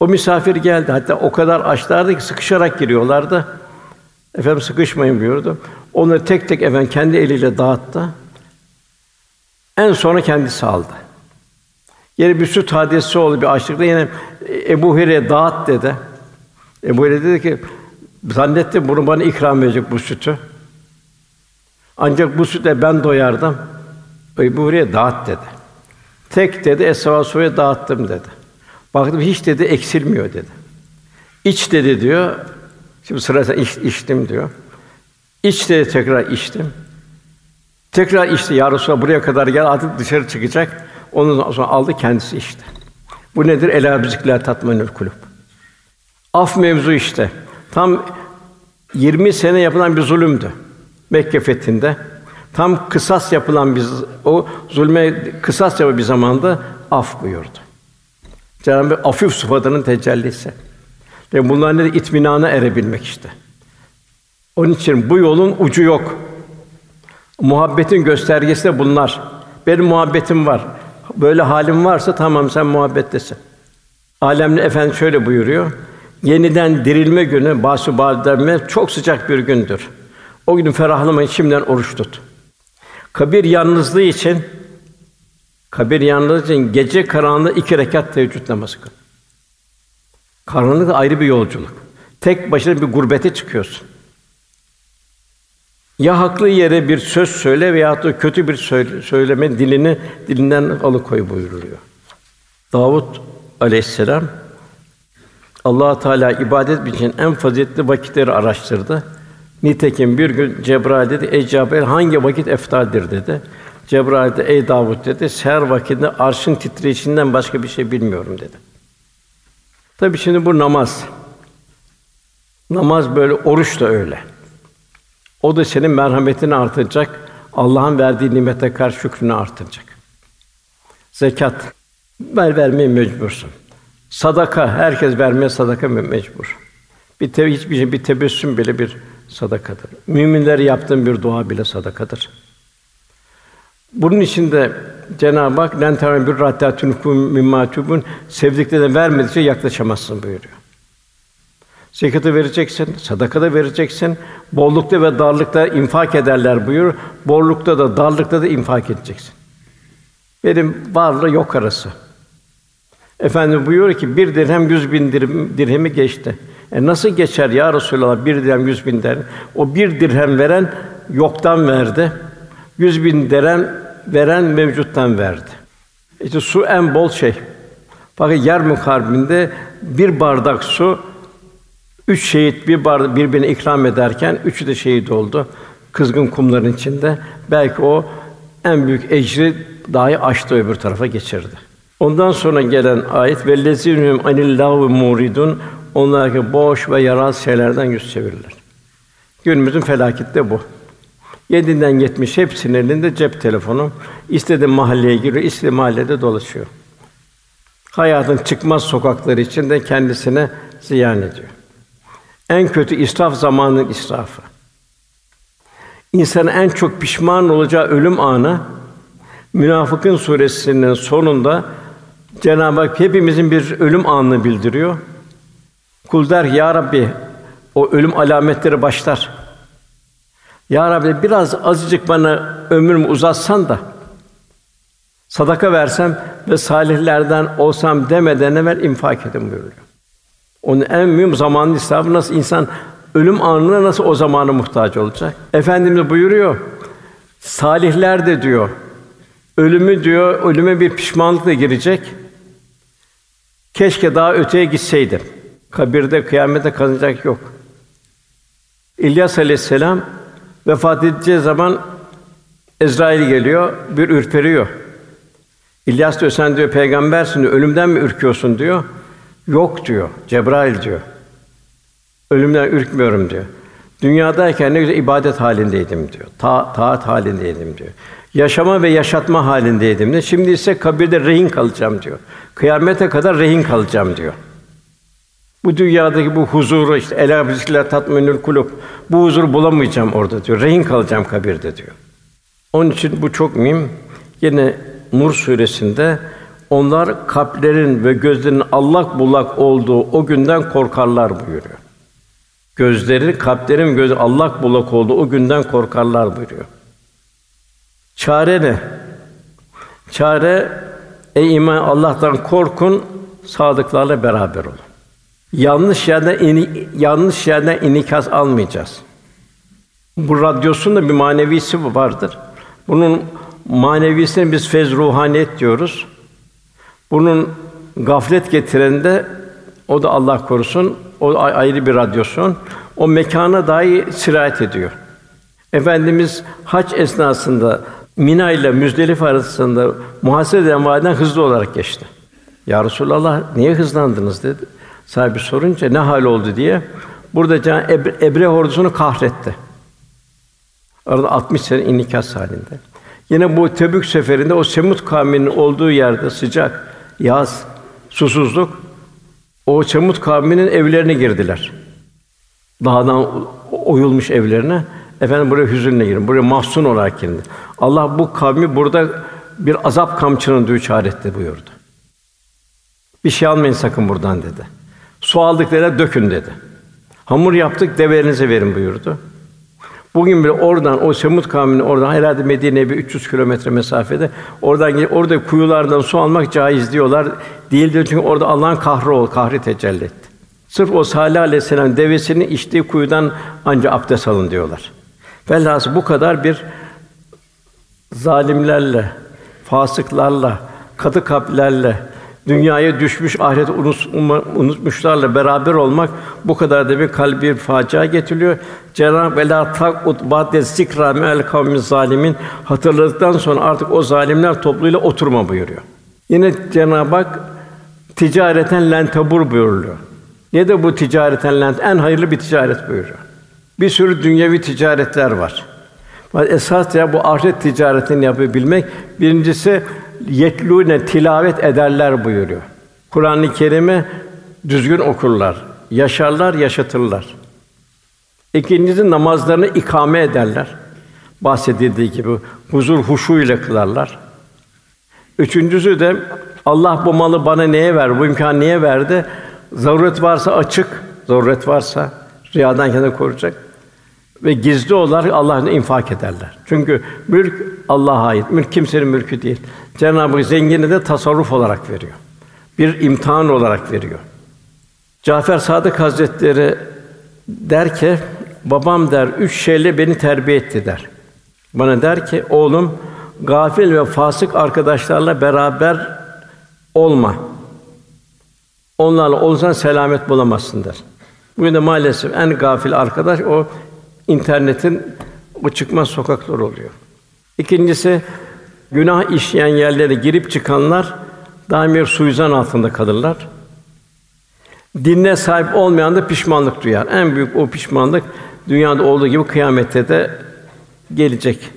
O misafir geldi. Hatta o kadar açlardı ki sıkışarak giriyorlardı. Efendim sıkışmayın buyurdu. Onları tek tek efendim kendi eliyle dağıttı. En sonra kendisi aldı. Yine bir süt hadisesi oldu bir açlıkta yine Ebu Hureyre dağıt dedi. Ebu Hureyre dedi ki zannettim bunu bana ikram edecek bu sütü. Ancak bu sütle ben doyardım. Ebu Hureyre dağıt dedi. Tek dedi Esra Suya dağıttım dedi. Baktım hiç dedi eksilmiyor dedi. İç dedi diyor. Şimdi sırasında iç, içtim diyor. İç dedi tekrar içtim. Tekrar içti. Ya Resulallah buraya kadar gel artık dışarı çıkacak. Ondan sonra aldı kendisi içti. Bu nedir? Ela bizikler tatmanül kulüp. Af mevzu işte. Tam 20 sene yapılan bir zulümdü. Mekke fethinde. Tam kısas yapılan bir o zulme kısas yapı bir zamanda af buyurdu. Cenab-ı Hak afif sıfatının tecellisi. Ve bunlar ne itminana erebilmek işte. Onun için bu yolun ucu yok. Muhabbetin göstergesi de bunlar. Benim muhabbetim var. Böyle halim varsa tamam sen muhabbettesin. Alemli Efendi şöyle buyuruyor. Yeniden dirilme günü basu bademe çok sıcak bir gündür. O günü ferahlamayın şimdiden oruç tut. Kabir yalnızlığı için kabir yalnızlığı için gece karanlığı iki rekat teheccüd namazı kıl. Karanlık ayrı bir yolculuk. Tek başına bir gurbete çıkıyorsun. Ya haklı yere bir söz söyle veya da kötü bir söyleme dilini dilinden alıkoy buyuruluyor. Davud aleyhisselam Allah Teala ibadet için en faziletli vakitleri araştırdı. Nitekim bir gün Cebrail dedi, "Ey Cebrail hangi vakit eftaldir?" dedi. Cebrail de, "Ey Davud" dedi, "Seher vakitinde arşın titreyişinden başka bir şey bilmiyorum." dedi. Tabii şimdi bu namaz. Namaz böyle, oruç da öyle. O da senin merhametini artıracak, Allah'ın verdiği nimete karşı şükrünü artıracak. Zekat, ver vermeye mecbursun. Sadaka, herkes vermeye sadaka mecbur. Bir te hiçbir şey, bir tebessüm bile bir sadakadır. Müminler yaptığın bir dua bile sadakadır. Bunun için de Cenab-ı Hak "Len bir hatta tunkum mimma tubun" sevdiklerine vermedikçe yaklaşamazsın buyuruyor. Zekatı vereceksin, sadaka da vereceksin. Bollukta ve darlıkta infak ederler buyur. Bollukta da darlıkta da infak edeceksin. Benim varla yok arası. Efendim buyuruyor ki bir dirhem yüz bin dirhem, dirhemi geçti. E nasıl geçer ya Resulallah bir dirhem yüz bin dirhem? O bir dirhem veren yoktan verdi. Yüz bin dirhem veren mevcuttan verdi. İşte su en bol şey. Fakat yer mukarbinde bir bardak su üç şehit bir bardak birbirine ikram ederken üçü de şehit oldu. Kızgın kumların içinde. Belki o en büyük ecri dahi aştı öbür tarafa geçirdi. Ondan sonra gelen ayet vellezinhum anillahu muridun onlar ki boş ve yaraz şeylerden yüz çevirirler. Günümüzün felaketi de bu. Yedinden yetmiş hepsinin elinde cep telefonu. İstediği mahalleye giriyor, istediği mahallede dolaşıyor. Hayatın çıkmaz sokakları içinde kendisine ziyan ediyor. En kötü israf zamanın israfı. İnsanın en çok pişman olacağı ölüm anı Münafıkın suresinin sonunda Cenab-ı Hak hepimizin bir ölüm anını bildiriyor. Kul der ya Rabbi o ölüm alametleri başlar. Ya Rabbi biraz azıcık bana ömrümü uzatsan da sadaka versem ve salihlerden olsam demeden evvel infak edin buyuruyor. Onun en mühim zamanın israfı nasıl insan ölüm anına nasıl o zamana muhtaç olacak? Efendimiz buyuruyor. Salihler de diyor ölümü diyor ölüme bir pişmanlıkla girecek. Keşke daha öteye gitseydim. Kabirde kıyamete kazanacak yok. İlyas Aleyhisselam vefat edeceği zaman Ezrail geliyor, bir ürperiyor. İlyas diyor sen diyor peygambersin diyor, ölümden mi ürküyorsun diyor. Yok diyor. Cebrail diyor. Ölümden ürkmüyorum diyor. Dünyadayken ne güzel ibadet halindeydim diyor. Ta taat halindeydim diyor. Yaşama ve yaşatma halindeydim diyor. Şimdi ise kabirde rehin kalacağım diyor. Kıyamete kadar rehin kalacağım diyor. Bu dünyadaki bu huzuru işte ela bizikler tatminül kulub. Bu huzuru bulamayacağım orada diyor. Rehin kalacağım kabirde diyor. Onun için bu çok mühim. Yine Nur suresinde onlar kalplerin ve gözlerin allak bullak olduğu o günden korkarlar buyuruyor. Gözleri, kalplerin göz allak bullak olduğu o günden korkarlar buyuruyor. Çare ne? Çare ey iman Allah'tan korkun, sadıklarla beraber olun. Yanlış yerden ini, yanlış yerden inikas almayacağız. Bu radyosun da bir manevisi vardır. Bunun manevisine biz fez ruhaniyet diyoruz. Bunun gaflet getirende o da Allah korusun, o ayrı bir radyasyon. O mekana dahi sirayet ediyor. Efendimiz hac esnasında Mina ile Müzdelif arasında muhasebe eden vadiden hızlı olarak geçti. Ya Resulallah niye hızlandınız dedi. Sahibi sorunca ne hal oldu diye. Burada Can Ebre, Ebre ordusunu kahretti. Arada 60 sene inikas halinde. Yine bu Tebük seferinde o Semut kavminin olduğu yerde sıcak, yaz, susuzluk o Semut kavminin evlerine girdiler. Dağdan oyulmuş evlerine. Efendim buraya hüzünle girin. Buraya mahzun olarak girin. Allah bu kavmi burada bir azap kamçının düçar etti buyurdu. Bir şey almayın sakın buradan dedi. Su aldıklarına dökün dedi. Hamur yaptık develerinize verin buyurdu. Bugün bile oradan o Semut kavminin oradan herhalde Medine'ye bir 300 kilometre mesafede oradan gelip orada kuyulardan su almak caiz diyorlar. Değil diyor çünkü orada Allah'ın kahrı ol, kahri tecelli etti. Sırf o Salih Aleyhisselam devesinin içtiği kuyudan anca abdest alın diyorlar. Velhâsıl bu kadar bir zalimlerle, fasıklarla, katı kalplerle, dünyaya düşmüş, ahireti unutmuşlarla beraber olmak bu kadar da bir kalbi facia getiriyor. Cenab-ı ve la takut ba'de zikra me'al kavmi zalimin hatırladıktan sonra artık o zalimler topluluğuyla oturma buyuruyor. Yine Cenab-ı Hak ticareten len tabur buyuruyor. Ne de bu ticareten len en hayırlı bir ticaret buyuruyor. Bir sürü dünyevi ticaretler var. Esas ya bu ahiret ticaretini yapabilmek. Birincisi yetlûne tilavet ederler buyuruyor. Kur'an-ı Kerim'i düzgün okurlar, yaşarlar, yaşatırlar. İkincisi namazlarını ikame ederler. Bahsedildiği gibi huzur huşu ile kılarlar. Üçüncüsü de Allah bu malı bana neye ver, bu imkanı niye verdi? Zaruret varsa açık, zaruret varsa riyadan kendini koruyacak ve gizli olarak Allah'ın infak ederler. Çünkü mülk Allah'a ait. Mülk kimsenin mülkü değil. Cenab-ı zengini de tasarruf olarak veriyor. Bir imtihan olarak veriyor. Cafer Sadık Hazretleri der ki, babam der üç şeyle beni terbiye etti der. Bana der ki, oğlum gafil ve fasık arkadaşlarla beraber olma. Onlarla olsan selamet bulamazsın der. Bugün de maalesef en gafil arkadaş o internetin o çıkmaz sokaklar oluyor. İkincisi günah işleyen yerlere girip çıkanlar daim bir suizan altında kalırlar. Dinle sahip olmayan da pişmanlık duyar. En büyük o pişmanlık dünyada olduğu gibi kıyamette de gelecek.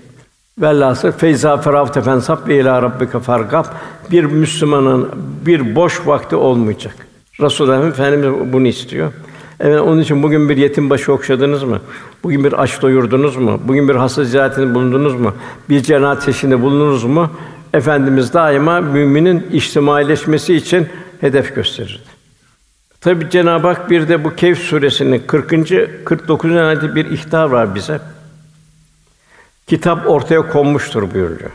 Velhâsıl feyzâ feravte fensab ve ilâ rabbike fargab. Bir Müslümanın bir boş vakti olmayacak. Resulullah Efendimiz bunu istiyor. Evet onun için bugün bir yetim başı okşadınız mı? Bugün bir aç doyurdunuz mu? Bugün bir hasta ziyaretinde bulundunuz mu? Bir cenazet teşhinde bulundunuz mu? Efendimiz daima müminin içtimaileşmesi için hedef gösterirdi. Tabi Cenab-ı Hak bir de bu Kehf suresinin 40. 49. ayeti bir ihtar var bize. Kitap ortaya konmuştur buyuruyor.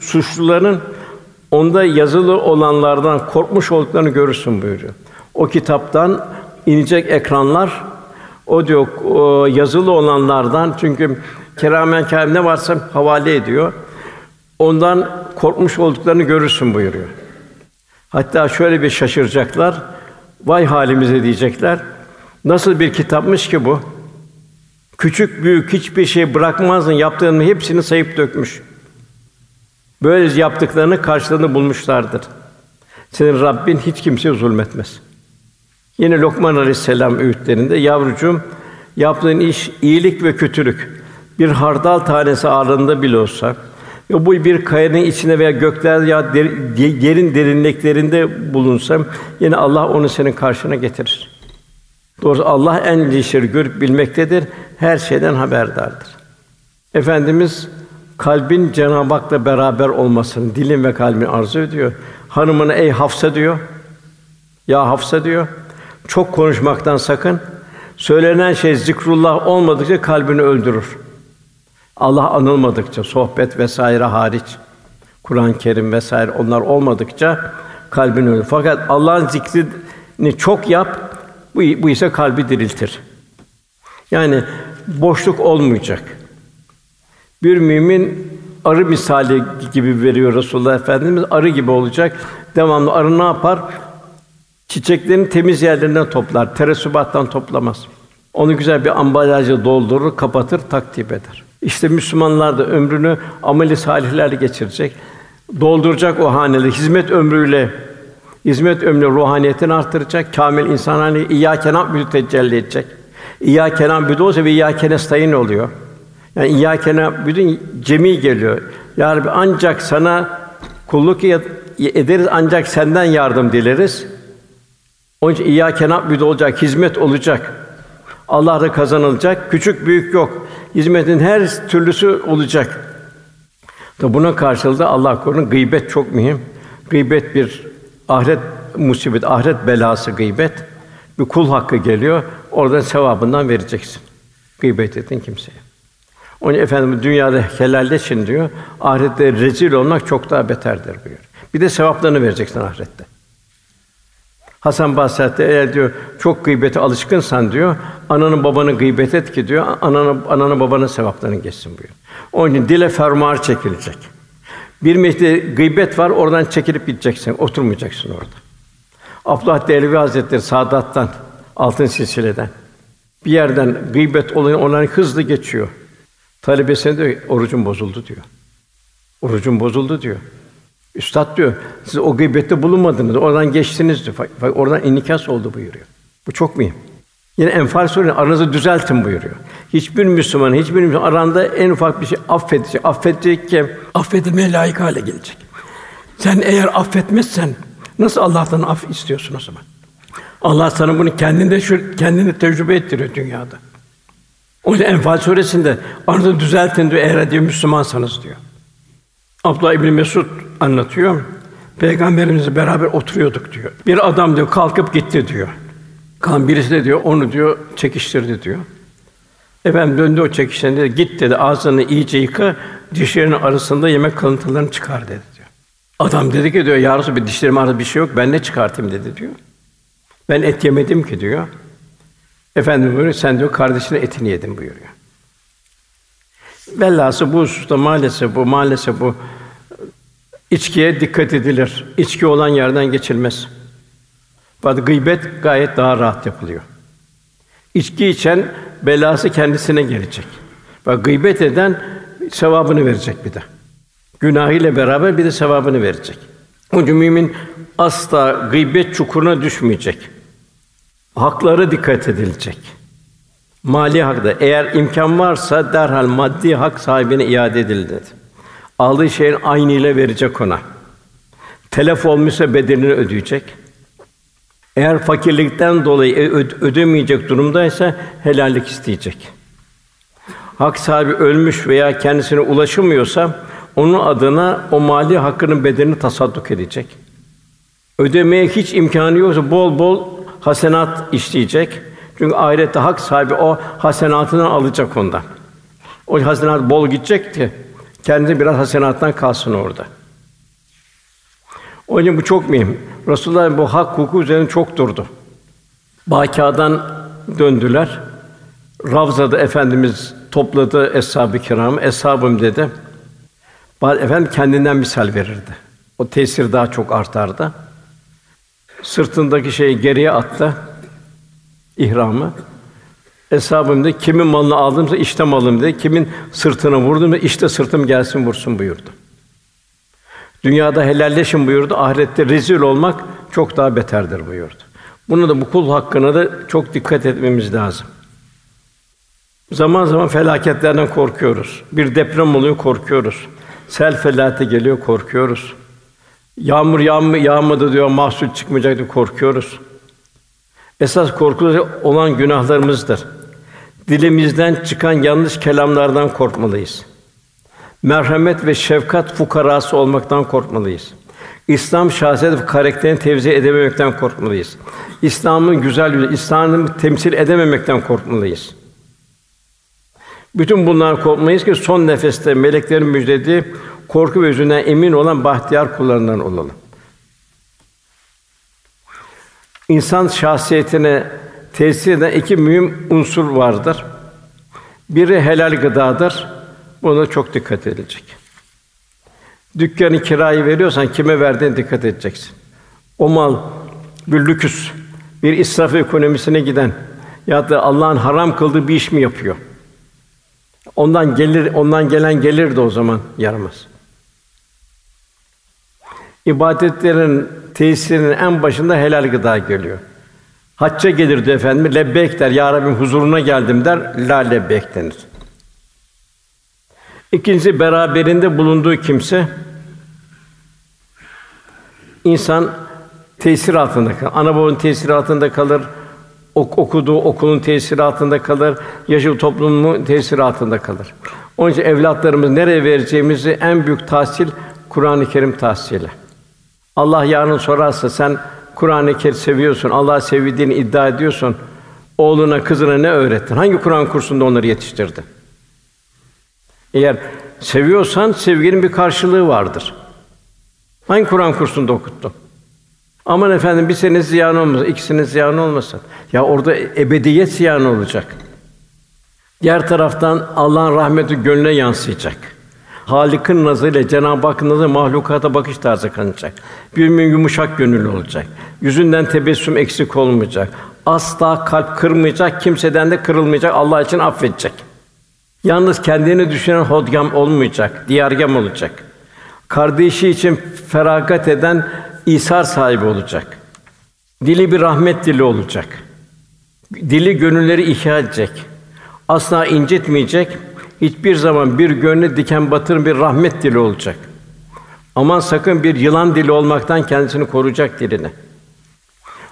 Suçluların onda yazılı olanlardan korkmuş olduklarını görürsün buyuruyor. O kitaptan inecek ekranlar o diyor o yazılı olanlardan çünkü keramen kârim ne varsa havale ediyor. Ondan korkmuş olduklarını görürsün buyuruyor. Hatta şöyle bir şaşıracaklar. Vay halimize diyecekler. Nasıl bir kitapmış ki bu? Küçük büyük hiçbir şey bırakmazın yaptığının hepsini sayıp dökmüş. Böyle yaptıklarını karşılığını bulmuşlardır. Senin Rabbin hiç kimseye zulmetmez. Yine Lokman Aleyhisselam öğütlerinde yavrucuğum yaptığın iş iyilik ve kötülük bir hardal tanesi ağırlığında bile olsa ve bu bir kayanın içine veya gökler ya der, yerin derinliklerinde bulunsa yine Allah onu senin karşına getirir. Doğrusu Allah en iyi görüp bilmektedir, her şeyden haberdardır. Efendimiz kalbin Cenab-ı Hak'la beraber olmasını dilin ve kalbin arzu ediyor. Hanımına ey Hafsa diyor. Ya Hafsa diyor. Çok konuşmaktan sakın. Söylenen şey zikrullah olmadıkça kalbini öldürür. Allah anılmadıkça, sohbet vesaire hariç, Kur'an-ı Kerim vesaire onlar olmadıkça kalbini öldürür. Fakat Allah'ın zikrini çok yap, bu, bu ise kalbi diriltir. Yani boşluk olmayacak. Bir mümin arı misali gibi veriyor Resulullah Efendimiz. Arı gibi olacak. Devamlı arı ne yapar? Çiçeklerin temiz yerlerinden toplar. Teresubattan toplamaz. Onu güzel bir ambalajla doldurur, kapatır, takdim eder. İşte Müslümanlar da ömrünü ameli salihlerle geçirecek. Dolduracak o haneleri hizmet ömrüyle hizmet ömrü ruhaniyetini artıracak. Kamil insan hani İyyâke na'budu tecelli edecek. İyyâke na'budu olsa ve İyyâke nestaîn oluyor. Yani İyyâke na'budu cemi geliyor. Ya Rabbi ancak sana kulluk ederiz ancak senden yardım dileriz. Onun için İyyâke na'budu olacak, hizmet olacak. Allah da kazanılacak. Küçük büyük yok. Hizmetin her türlüsü olacak. Da buna karşılığı da Allah korusun gıybet çok mühim. Gıybet bir ahiret musibet, ahiret belası gıybet. Bir kul hakkı geliyor. Oradan sevabından vereceksin. Gıybet ettin kimseye. Onun efendim dünyada helalleşin diyor. Ahirette rezil olmak çok daha beterdir buyuruyor. Bir de sevaplarını vereceksin ahirette. Hasan Basri eğer diyor çok gıybete alışkınsan diyor, ananın babanı gıybet et ki diyor, ananı ananın babanın sevaplarını geçsin buyuruyor. Onun için dile fermuar çekilecek. Bir mecliste gıybet var, oradan çekilip gideceksin, oturmayacaksın orada. Abdullah Dehlevi Hazretleri Sadat'tan, altın silsileden bir yerden gıybet olayı onların hızlı geçiyor. Talebesine diyor, orucun bozuldu diyor. Orucun bozuldu diyor. Üstad diyor, siz o gıybette bulunmadınız, oradan geçtiniz diyor. Oradan inikas oldu buyuruyor. Bu çok mühim. Yine Enfal Suresi aranızı düzeltin buyuruyor. Hiçbir Müslüman, hiçbir Müslüman aranda en ufak bir şey affedecek. Affedecek ki affedilmeye layık hale gelecek. Sen eğer affetmezsen nasıl Allah'tan af istiyorsun o zaman? Allah sana bunu kendinde şu kendini tecrübe ettiriyor dünyada. O yüzden Enfal suresinde aranızı düzeltin diyor eğer diyor Müslümansanız diyor. Abdullah İbn Mesud anlatıyor. Peygamberimizle beraber oturuyorduk diyor. Bir adam diyor kalkıp gitti diyor. Kan birisi de diyor onu diyor çekiştirdi diyor. Efendim döndü o çekişten dedi git dedi ağzını iyice yıka dişlerinin arasında yemek kalıntılarını çıkar dedi diyor. Adam dedi ki diyor ya bir dişlerim arasında bir şey yok ben ne çıkartayım dedi diyor. Ben et yemedim ki diyor. Efendim buyuruyor sen diyor kardeşine etini yedin buyuruyor. Velhâsıl bu hususta maalesef bu maalesef bu içkiye dikkat edilir. İçki olan yerden geçilmez. Fakat gıybet gayet daha rahat yapılıyor. İçki içen belası kendisine gelecek. Bak gıybet eden sevabını verecek bir de. Günahıyla beraber bir de sevabını verecek. İçin mümin asla gıybet çukuruna düşmeyecek. Hakları dikkat edilecek. Mali hakta eğer imkan varsa derhal maddi hak sahibine iade edilir Aldığı şeyin aynı ile verecek ona. Telef olmuşsa bedelini ödeyecek. Eğer fakirlikten dolayı ödemeyecek durumdaysa helallik isteyecek. Hak sahibi ölmüş veya kendisine ulaşamıyorsa onun adına o mali hakkının bedelini tasadduk edecek. Ödemeye hiç imkanı yoksa bol bol hasenat işleyecek. Çünkü ahirette hak sahibi o hasenatını alacak ondan. O hasenat bol gidecek ki kendi biraz hasenattan kalsın orada. O yüzden bu çok mühim. Resulullah bu hak hukuku üzerine çok durdu. Bakâdan döndüler. Ravza'da efendimiz topladı eshab-ı kiramı. Eshabım dedi. Efendim kendinden misal verirdi. O tesir daha çok artardı. Sırtındaki şeyi geriye attı. İhramı. Eshabım dedi, kimin malını aldımsa işte malım dedi. Kimin sırtına vurdum işte sırtım gelsin vursun buyurdu. Dünyada helalleşin buyurdu. Ahirette rezil olmak çok daha beterdir buyurdu. Bunu da bu kul hakkına da çok dikkat etmemiz lazım. Zaman zaman felaketlerden korkuyoruz. Bir deprem oluyor korkuyoruz. Sel felaketi geliyor korkuyoruz. Yağmur yağmı yağmadı diyor mahsul çıkmayacak diyor korkuyoruz. Esas korkulacak olan günahlarımızdır. Dilimizden çıkan yanlış kelamlardan korkmalıyız. Merhamet ve şefkat fukarası olmaktan korkmalıyız. İslam şahsiyet ve karakterini tevzi edememekten korkmalıyız. İslam'ın güzel yüzü, İslam'ı temsil edememekten korkmalıyız. Bütün bunlar korkmayız ki son nefeste meleklerin müjdediği korku ve üzünden emin olan bahtiyar kullarından olalım. İnsan şahsiyetine tesir eden iki mühim unsur vardır. Biri helal gıdadır. Buna çok dikkat edilecek. Dükkanı kirayı veriyorsan kime verdiğine dikkat edeceksin. O mal bir lüküs, bir israf ekonomisine giden ya da Allah'ın haram kıldığı bir iş mi yapıyor? Ondan gelir, ondan gelen gelir de o zaman yaramaz. İbadetlerin tesirinin en başında helal gıda geliyor. Hacca gelirdi efendim, lebbeyk der, ya Rabbim huzuruna geldim der, la lebbeyk denir. İkincisi beraberinde bulunduğu kimse insan tesir altında kalır. Ana babanın tesiri altında kalır. Ok, okuduğu okulun tesiri altında kalır. Yaşadığı toplumun tesiri altında kalır. Onun için evlatlarımız nereye vereceğimizi en büyük tahsil Kur'an-ı Kerim tahsili. Allah yarın sorarsa sen Kur'an-ı Kerim seviyorsun, Allah'ı sevdiğini iddia ediyorsun. Oğluna, kızına ne öğrettin? Hangi Kur'an kursunda onları yetiştirdin? Eğer seviyorsan sevginin bir karşılığı vardır. Hangi Kur'an kursunda okuttun? Aman efendim bir sene ziyan olmasın, ikisinin ziyan olmasın. Ya orada ebediyet ziyan olacak. Diğer taraftan Allah'ın rahmeti gönlüne yansıyacak. Halik'in nazarıyla Cenab-ı Hakk'ın nazarı mahlukata bakış tarzı kanacak. Bir mümin yumuşak gönüllü olacak. Yüzünden tebessüm eksik olmayacak. Asla kalp kırmayacak, kimseden de kırılmayacak. Allah için affedecek. Yalnız kendini düşünen hodgam olmayacak, diyargam olacak. Kardeşi için feragat eden İsar sahibi olacak. Dili bir rahmet dili olacak. Dili gönülleri ihya edecek. Asla incitmeyecek. Hiçbir zaman bir gönlü diken batır bir rahmet dili olacak. Aman sakın bir yılan dili olmaktan kendisini koruyacak dilini.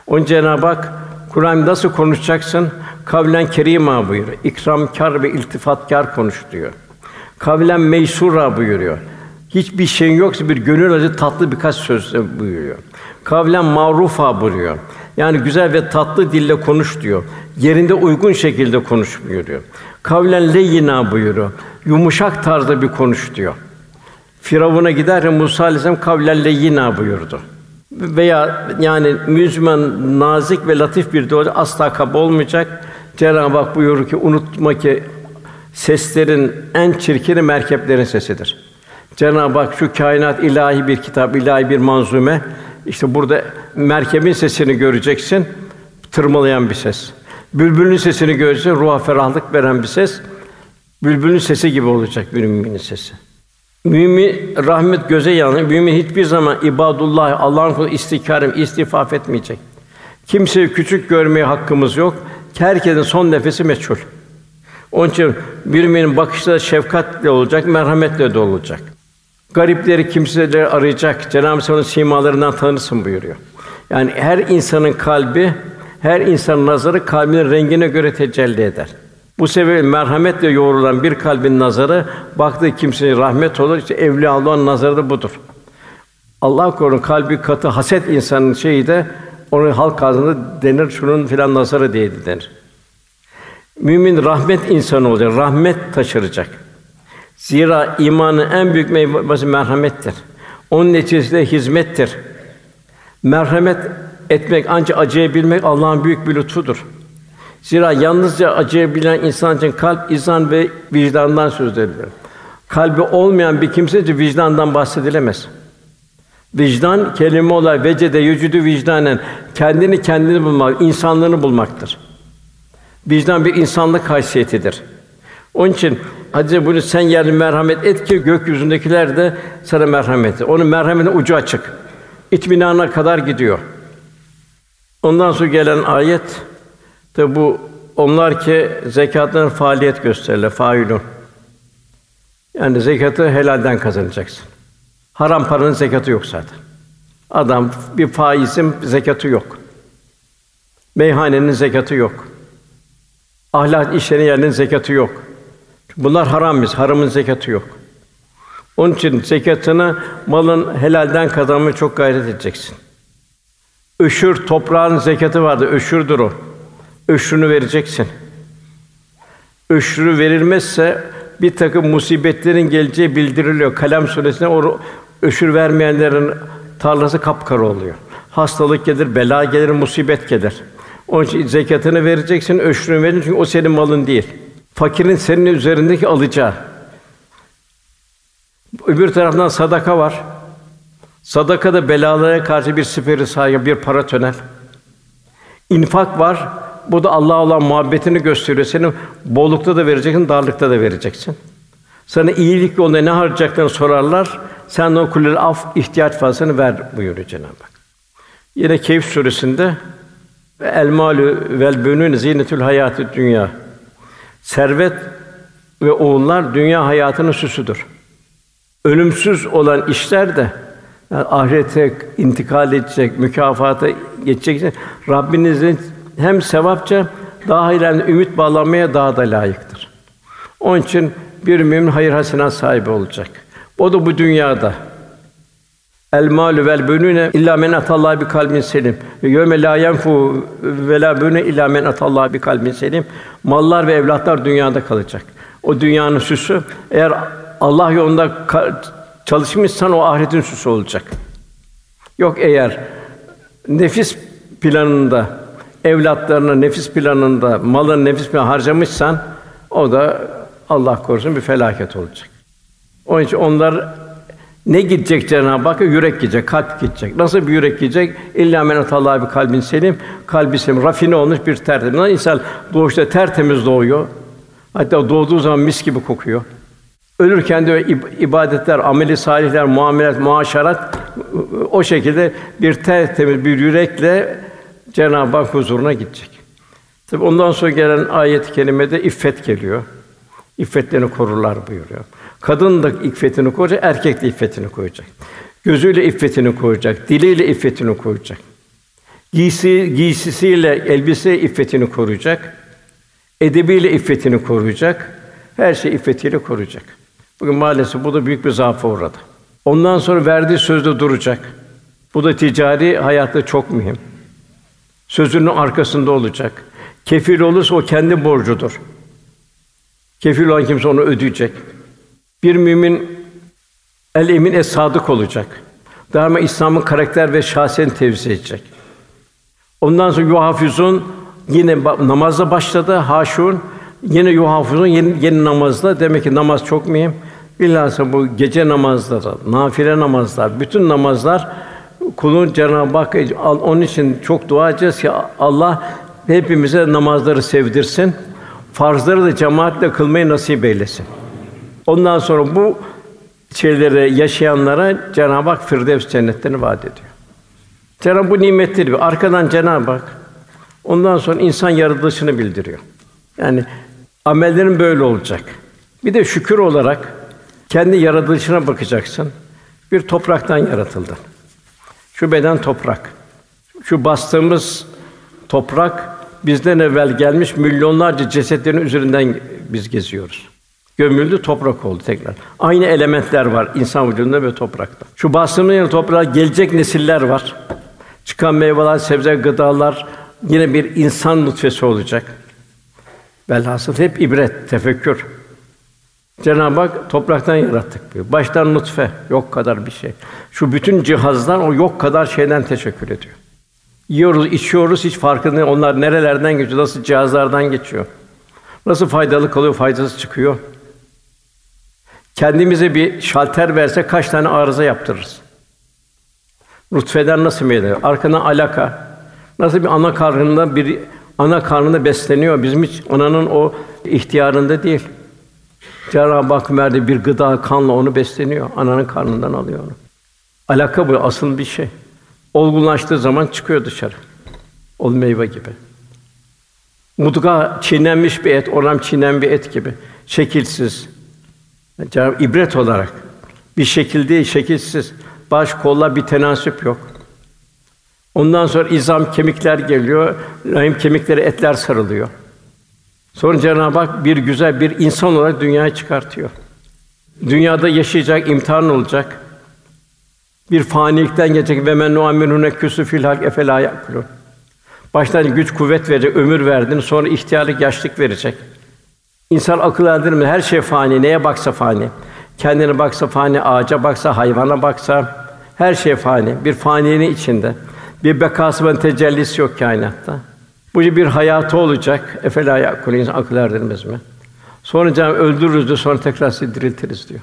Onun Cenab-ı Hak Kur'an nasıl konuşacaksın? Kavlen kerima buyuruyor. İkramkar ve iltifatkar konuş diyor. Kavlen meysura buyuruyor. Hiçbir şeyin yoksa bir gönül acı tatlı birkaç söz buyuruyor. Kavlen marufa buyuruyor. Yani güzel ve tatlı dille konuş diyor. Yerinde uygun şekilde konuş buyuruyor. Kavlen leyyina buyuruyor. Yumuşak tarzda bir konuş diyor. Firavun'a giderken Musa Aleyhisselam kavlen leyyina buyurdu. Veya yani Müslüman nazik ve latif bir dil asla kaba olmayacak. Cenab-ı Hak buyurur ki unutma ki seslerin en çirkini merkeplerin sesidir. Cenab-ı Hak şu kainat ilahi bir kitap, ilahi bir manzume. İşte burada merkebin sesini göreceksin. Tırmalayan bir ses. Bülbülün sesini göreceksin. Ruha ferahlık veren bir ses. Bülbülün sesi gibi olacak müminin sesi. Mümin rahmet göze yanır. Mümin hiçbir zaman ibadullah Allah'ın kulu istikarım istifaf etmeyecek. Kimseyi küçük görmeye hakkımız yok. Herkesin son nefesi meçhul. Onun için bir müminin bakışları şefkatle olacak, merhametle de olacak. Garipleri, kimseleri arayacak. Cenab-ı Hak simalarından tanırsın buyuruyor. Yani her insanın kalbi, her insanın nazarı kalbinin rengine göre tecelli eder. Bu sebeple merhametle yoğrulan bir kalbin nazarı baktığı kimseye rahmet olur. İşte evliya Allah'ın nazarı da budur. Allah korusun kalbi katı haset insanın şeyi de onu halk ağzında denir şunun filan nazarı diye denir. Mümin rahmet insanı olacak, rahmet taşıracak. Zira imanın en büyük meyvesi merhamettir. Onun neticesinde hizmettir. Merhamet etmek ancak acıyabilmek Allah'ın büyük bir lütfudur. Zira yalnızca acıyabilen insan için kalp, izan ve vicdandan söz edilir. Kalbi olmayan bir kimse için vicdandan bahsedilemez. Vicdan kelime olarak vecede yücüdü vicdanen kendini kendini bulmak, insanlığını bulmaktır. Vicdan bir insanlık haysiyetidir. Onun için Hadis bunu sen yerli merhamet et ki gökyüzündekiler de sana merhamet et. Onun merhametin ucu açık. İtminana kadar gidiyor. Ondan sonra gelen ayet de bu onlar ki zekatın faaliyet gösterirler, failun. Yani zekatı helalden kazanacaksın. Haram paranın zekatı yok zaten. Adam bir faizin zekatı yok. Meyhanenin zekatı yok. Ahlak işlerinin yerinin zekatı yok. Bunlar haram biz, haramın zekatı yok. Onun için zekatını malın helalden kazanmaya çok gayret edeceksin. Öşür toprağın zekatı vardı. Öşürdür o. Öşrünü vereceksin. Öşrü verilmezse bir takım musibetlerin geleceği bildiriliyor. Kalem suresinde o öşür vermeyenlerin tarlası kapkara oluyor. Hastalık gelir, bela gelir, musibet gelir. Onun için zekatını vereceksin, öşrünü verin çünkü o senin malın değil. Fakirin senin üzerindeki alacağı. Öbür taraftan sadaka var. Sadaka da belalara karşı bir siperi sahibi, bir para tönel. İnfak var. Bu da Allah'a olan muhabbetini gösteriyor. Senin bollukta da vereceksin, darlıkta da vereceksin. Sana iyilik yolunda ne harcayacaklarını sorarlar. Sen o kulleri af ihtiyaç fazlasını ver buyuruyor Cenab-ı Hak. Yine Keyf suresinde el malu vel bünün zinetül hayatı dünya. Servet ve oğullar dünya hayatının süsüdür. Ölümsüz olan işler de yani ahirete intikal edecek, mükafata geçecek. Rabbinizin hem sevapça daha hayırlı ümit bağlanmaya daha da layıktır. Onun için bir mümin hayır hasenat sahibi olacak. O da bu dünyada. El malu vel bününe illa men atallahi bi kalbin selim. Yevme la yenfu ve la bünü illa men atallahi bi kalbin selim. Mallar ve evlatlar dünyada kalacak. O dünyanın süsü eğer Allah yolunda çalışmışsan o ahiretin süsü olacak. Yok eğer nefis planında evlatlarını nefis planında malın nefis planında harcamışsan o da Allah korusun bir felaket olacak. Onun için onlar ne gidecek Cenab-ı Hakk'a? Yürek gidecek, kalp gidecek. Nasıl bir yürek gidecek? İlla men bir kalbin selim, kalbi selim, rafine olmuş bir tertemiz. Nasıl insan doğuşta tertemiz doğuyor. Hatta doğduğu zaman mis gibi kokuyor. Ölürken de ibadetler, ameli salihler, muamelat, muaşerat o şekilde bir tertemiz bir yürekle Cenab-ı Hak huzuruna gidecek. Tabi ondan sonra gelen ayet-i kerimede iffet geliyor. İffetlerini korurlar buyuruyor. Kadın da iffetini koruyacak, erkek de iffetini koruyacak. Gözüyle iffetini koruyacak, diliyle iffetini koruyacak. Giysi, giysisiyle, elbise iffetini koruyacak. Edebiyle iffetini koruyacak. Her şey iffetiyle koruyacak. Bugün maalesef bu da büyük bir zaafa uğradı. Ondan sonra verdiği sözde duracak. Bu da ticari hayatta çok mühim. Sözünün arkasında olacak. Kefil olursa o kendi borcudur. Kefil olan kimse onu ödeyecek. Bir mümin el emin es sadık olacak. Daima İslam'ın karakter ve şahsiyetini tevzi edecek. Ondan sonra yuhafizun yine namazla başladı. Haşun yine yuhafizun yeni, yeni namazla demek ki namaz çok mühim. Bilhassa bu gece namazları, nafile namazlar, bütün namazlar kulun Cenab-ı Hak onun için çok dua edeceğiz ki Allah hepimize namazları sevdirsin. Farzları da cemaatle kılmayı nasip eylesin. Ondan sonra bu şeyleri yaşayanlara Cenab-ı Hak Firdevs cennetlerini vaat ediyor. Cenab-ı bu nimetleri arkadan Cenab-ı Hak ondan sonra insan yaratılışını bildiriyor. Yani amellerin böyle olacak. Bir de şükür olarak kendi yaratılışına bakacaksın. Bir topraktan yaratıldın. Şu beden toprak. Şu bastığımız toprak bizden evvel gelmiş milyonlarca cesetlerin üzerinden biz geziyoruz. Gömüldü, toprak oldu tekrar. Aynı elementler var insan vücudunda ve toprakta. Şu bastığımız yine toprağa gelecek nesiller var. Çıkan meyveler, sebze, gıdalar yine bir insan nutfesi olacak. Velhasıl hep ibret, tefekkür. Cenab-ı Hak topraktan yarattık diyor. Baştan nutfe, yok kadar bir şey. Şu bütün cihazlar o yok kadar şeyden teşekkür ediyor. Yiyoruz, içiyoruz hiç farkında onlar nerelerden geçiyor, nasıl cihazlardan geçiyor. Nasıl faydalı kalıyor, faydasız çıkıyor. Kendimize bir şalter verse kaç tane arıza yaptırırız. Nutfeden nasıl meydana? Arkadan alaka. Nasıl bir ana karnında bir ana karnında besleniyor. Bizim hiç ananın o ihtiyarında değil. Cenab-ı Hak verdiği bir gıda kanla onu besleniyor. Ananın karnından alıyor onu. Alaka bu asıl bir şey. Olgunlaştığı zaman çıkıyor dışarı. Ol meyve gibi. Mudga çiğnenmiş bir et, oram çiğnen bir et gibi. Şekilsiz. Cenab-ı ibret olarak bir şekil değil, şekilsiz. Baş, kolla bir tenasüp yok. Ondan sonra izam, kemikler geliyor. Rahim kemikleri, etler sarılıyor. Sonra Cenab-ı Hak bir güzel bir insan olarak dünyaya çıkartıyor. Dünyada yaşayacak, imtihan olacak. Bir fanilikten geçecek ve men nu'amirune küsü fil hak efela yakulun. Baştan güç kuvvet verecek, ömür verdin, sonra ihtiyarlık, yaşlık verecek. İnsan akıl erdirmiyor. Her şey fani. Neye baksa fani. Kendine baksa fani, ağaca baksa, hayvana baksa her şey fani. Bir faniliğin içinde. Bir bekası ve tecellisi yok kainatta. Bu bir hayatı olacak. Efela yakul insan akıl erdirmez mi? Sonra Cenab-ı öldürürüz diyor, sonra tekrar sizi diriltiriz diyor.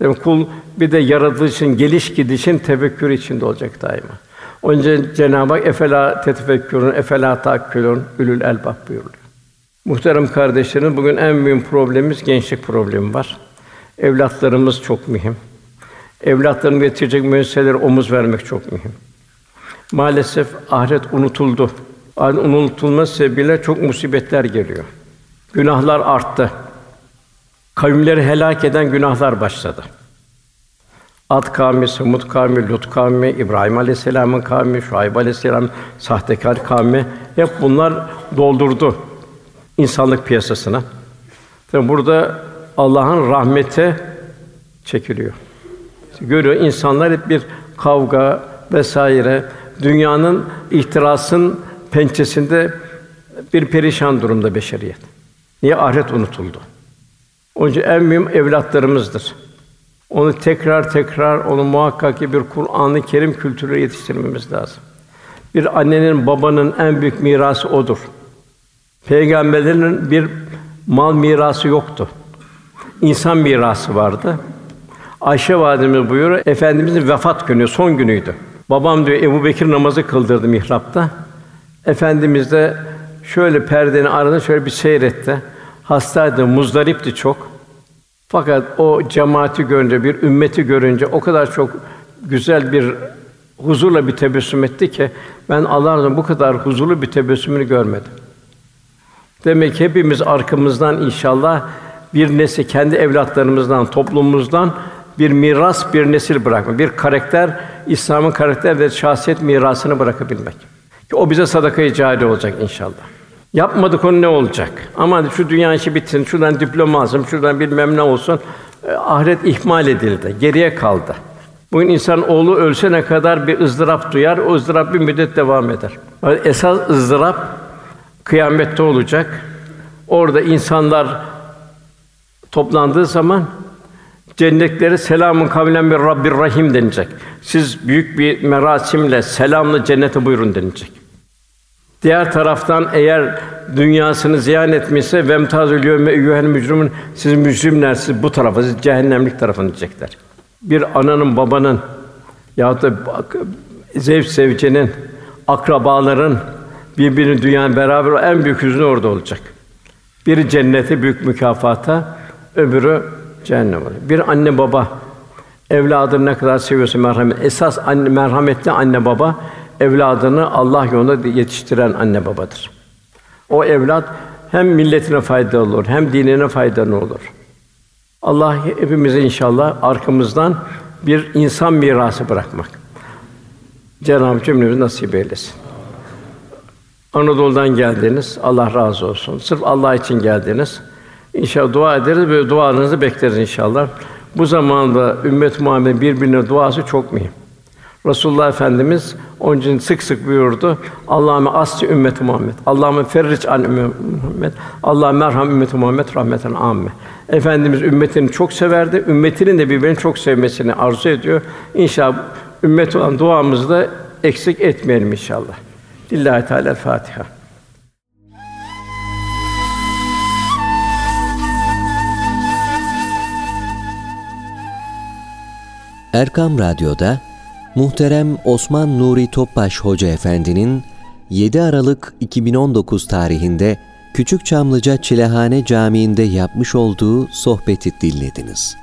Demek kul bir de yaratılışın, geliş gidişin tefekkür içinde olacak daima. Önce Cenab-ı Hak efela tetefekkürün, efela takkülün, ülül elbab buyuruyor. Muhterem kardeşlerim, bugün en büyük problemimiz gençlik problemi var. Evlatlarımız çok mühim. Evlatların getirecek müesseselere omuz vermek çok mühim. Maalesef ahiret unutuldu. Ahiret unutulması sebebiyle çok musibetler geliyor. Günahlar arttı. Kavimleri helak eden günahlar başladı. Ad kavmi, Semud kavmi, Lut kavmi, İbrahim Aleyhisselam'ın kavmi, Şuayb Aleyhisselam, sahtekar kavmi hep bunlar doldurdu insanlık piyasasına. Tabi burada Allah'ın rahmeti çekiliyor. Görüyor insanlar hep bir kavga vesaire dünyanın ihtirasın pençesinde bir perişan durumda beşeriyet. Niye ahiret unutuldu? Onun için en mühim evlatlarımızdır. Onu tekrar tekrar onu muhakkak ki bir Kur'an-ı Kerim kültürü yetiştirmemiz lazım. Bir annenin babanın en büyük mirası odur. Peygamberlerin bir mal mirası yoktu. İnsan mirası vardı. Ayşe validemiz buyuruyor, efendimizin vefat günü, son günüydü. Babam diyor Ebu Bekir namazı kıldırdı mihrapta. Efendimiz de şöyle perdenin arasında şöyle bir seyretti. Hastaydı, muzdaripti çok. Fakat o cemaati görünce, bir ümmeti görünce o kadar çok güzel bir huzurla bir tebessüm etti ki ben Allah'ın bu kadar huzurlu bir tebessümünü görmedim. Demek ki hepimiz arkamızdan inşallah bir nesil kendi evlatlarımızdan, toplumumuzdan bir miras, bir nesil bırakma, bir karakter, İslam'ın karakter ve şahsiyet mirasını bırakabilmek. Ki o bize sadaka-i cari olacak inşallah. Yapmadık onu ne olacak? Ama şu dünya işi bitsin, şuradan diploma alsın, şuradan bilmem ne olsun. E, ahiret ihmal edildi, geriye kaldı. Bugün insan oğlu ölse ne kadar bir ızdırap duyar, o ızdırap bir müddet devam eder. Esas ızdırap kıyamette olacak. Orada insanlar toplandığı zaman cennetlere selamun kavlen bir Rabbir Rahim denilecek. Siz büyük bir merasimle selamla cennete buyurun denilecek. Diğer taraftan eğer dünyasını ziyan etmişse vemtazül yevme eyyuhel mücrimun siz mücrimler siz bu tarafa siz cehennemlik tarafına diyecekler. Bir ananın babanın ya da zevç sevcenin akrabaların birbirini dünyanın beraber en büyük hüznü orada olacak. Biri cennete büyük mükafata, öbürü cehennem olacak. Bir anne baba evladını ne kadar seviyorsa merhamet. Esas anne merhametli anne baba evladını Allah yolunda yetiştiren anne babadır. O evlat hem milletine faydalı olur, hem dinine faydalı olur. Allah hepimize inşallah arkamızdan bir insan mirası bırakmak. Cenab-ı cümlemizi nasip eylesin. Anadolu'dan geldiniz. Allah razı olsun. Sırf Allah için geldiniz. İnşallah dua ederiz ve dualarınızı bekleriz inşallah. Bu zamanda ümmet Muhammed birbirine duası çok mühim. Resulullah Efendimiz onun için sık sık buyurdu. Allahümme asli ümmet Muhammed. Allahümme ferric an ümmet Muhammed. Allah merham ümmet Muhammed rahmeten amme. Efendimiz ümmetini çok severdi. Ümmetinin de birbirini çok sevmesini arzu ediyor. İnşallah ümmet olan duamızı da eksik etmeyelim inşallah. Lillahi Teala Fatiha. Erkam Radyo'da muhterem Osman Nuri Topbaş Hoca Efendi'nin 7 Aralık 2019 tarihinde Küçük Çamlıca Çilehane Camii'nde yapmış olduğu sohbeti dinlediniz.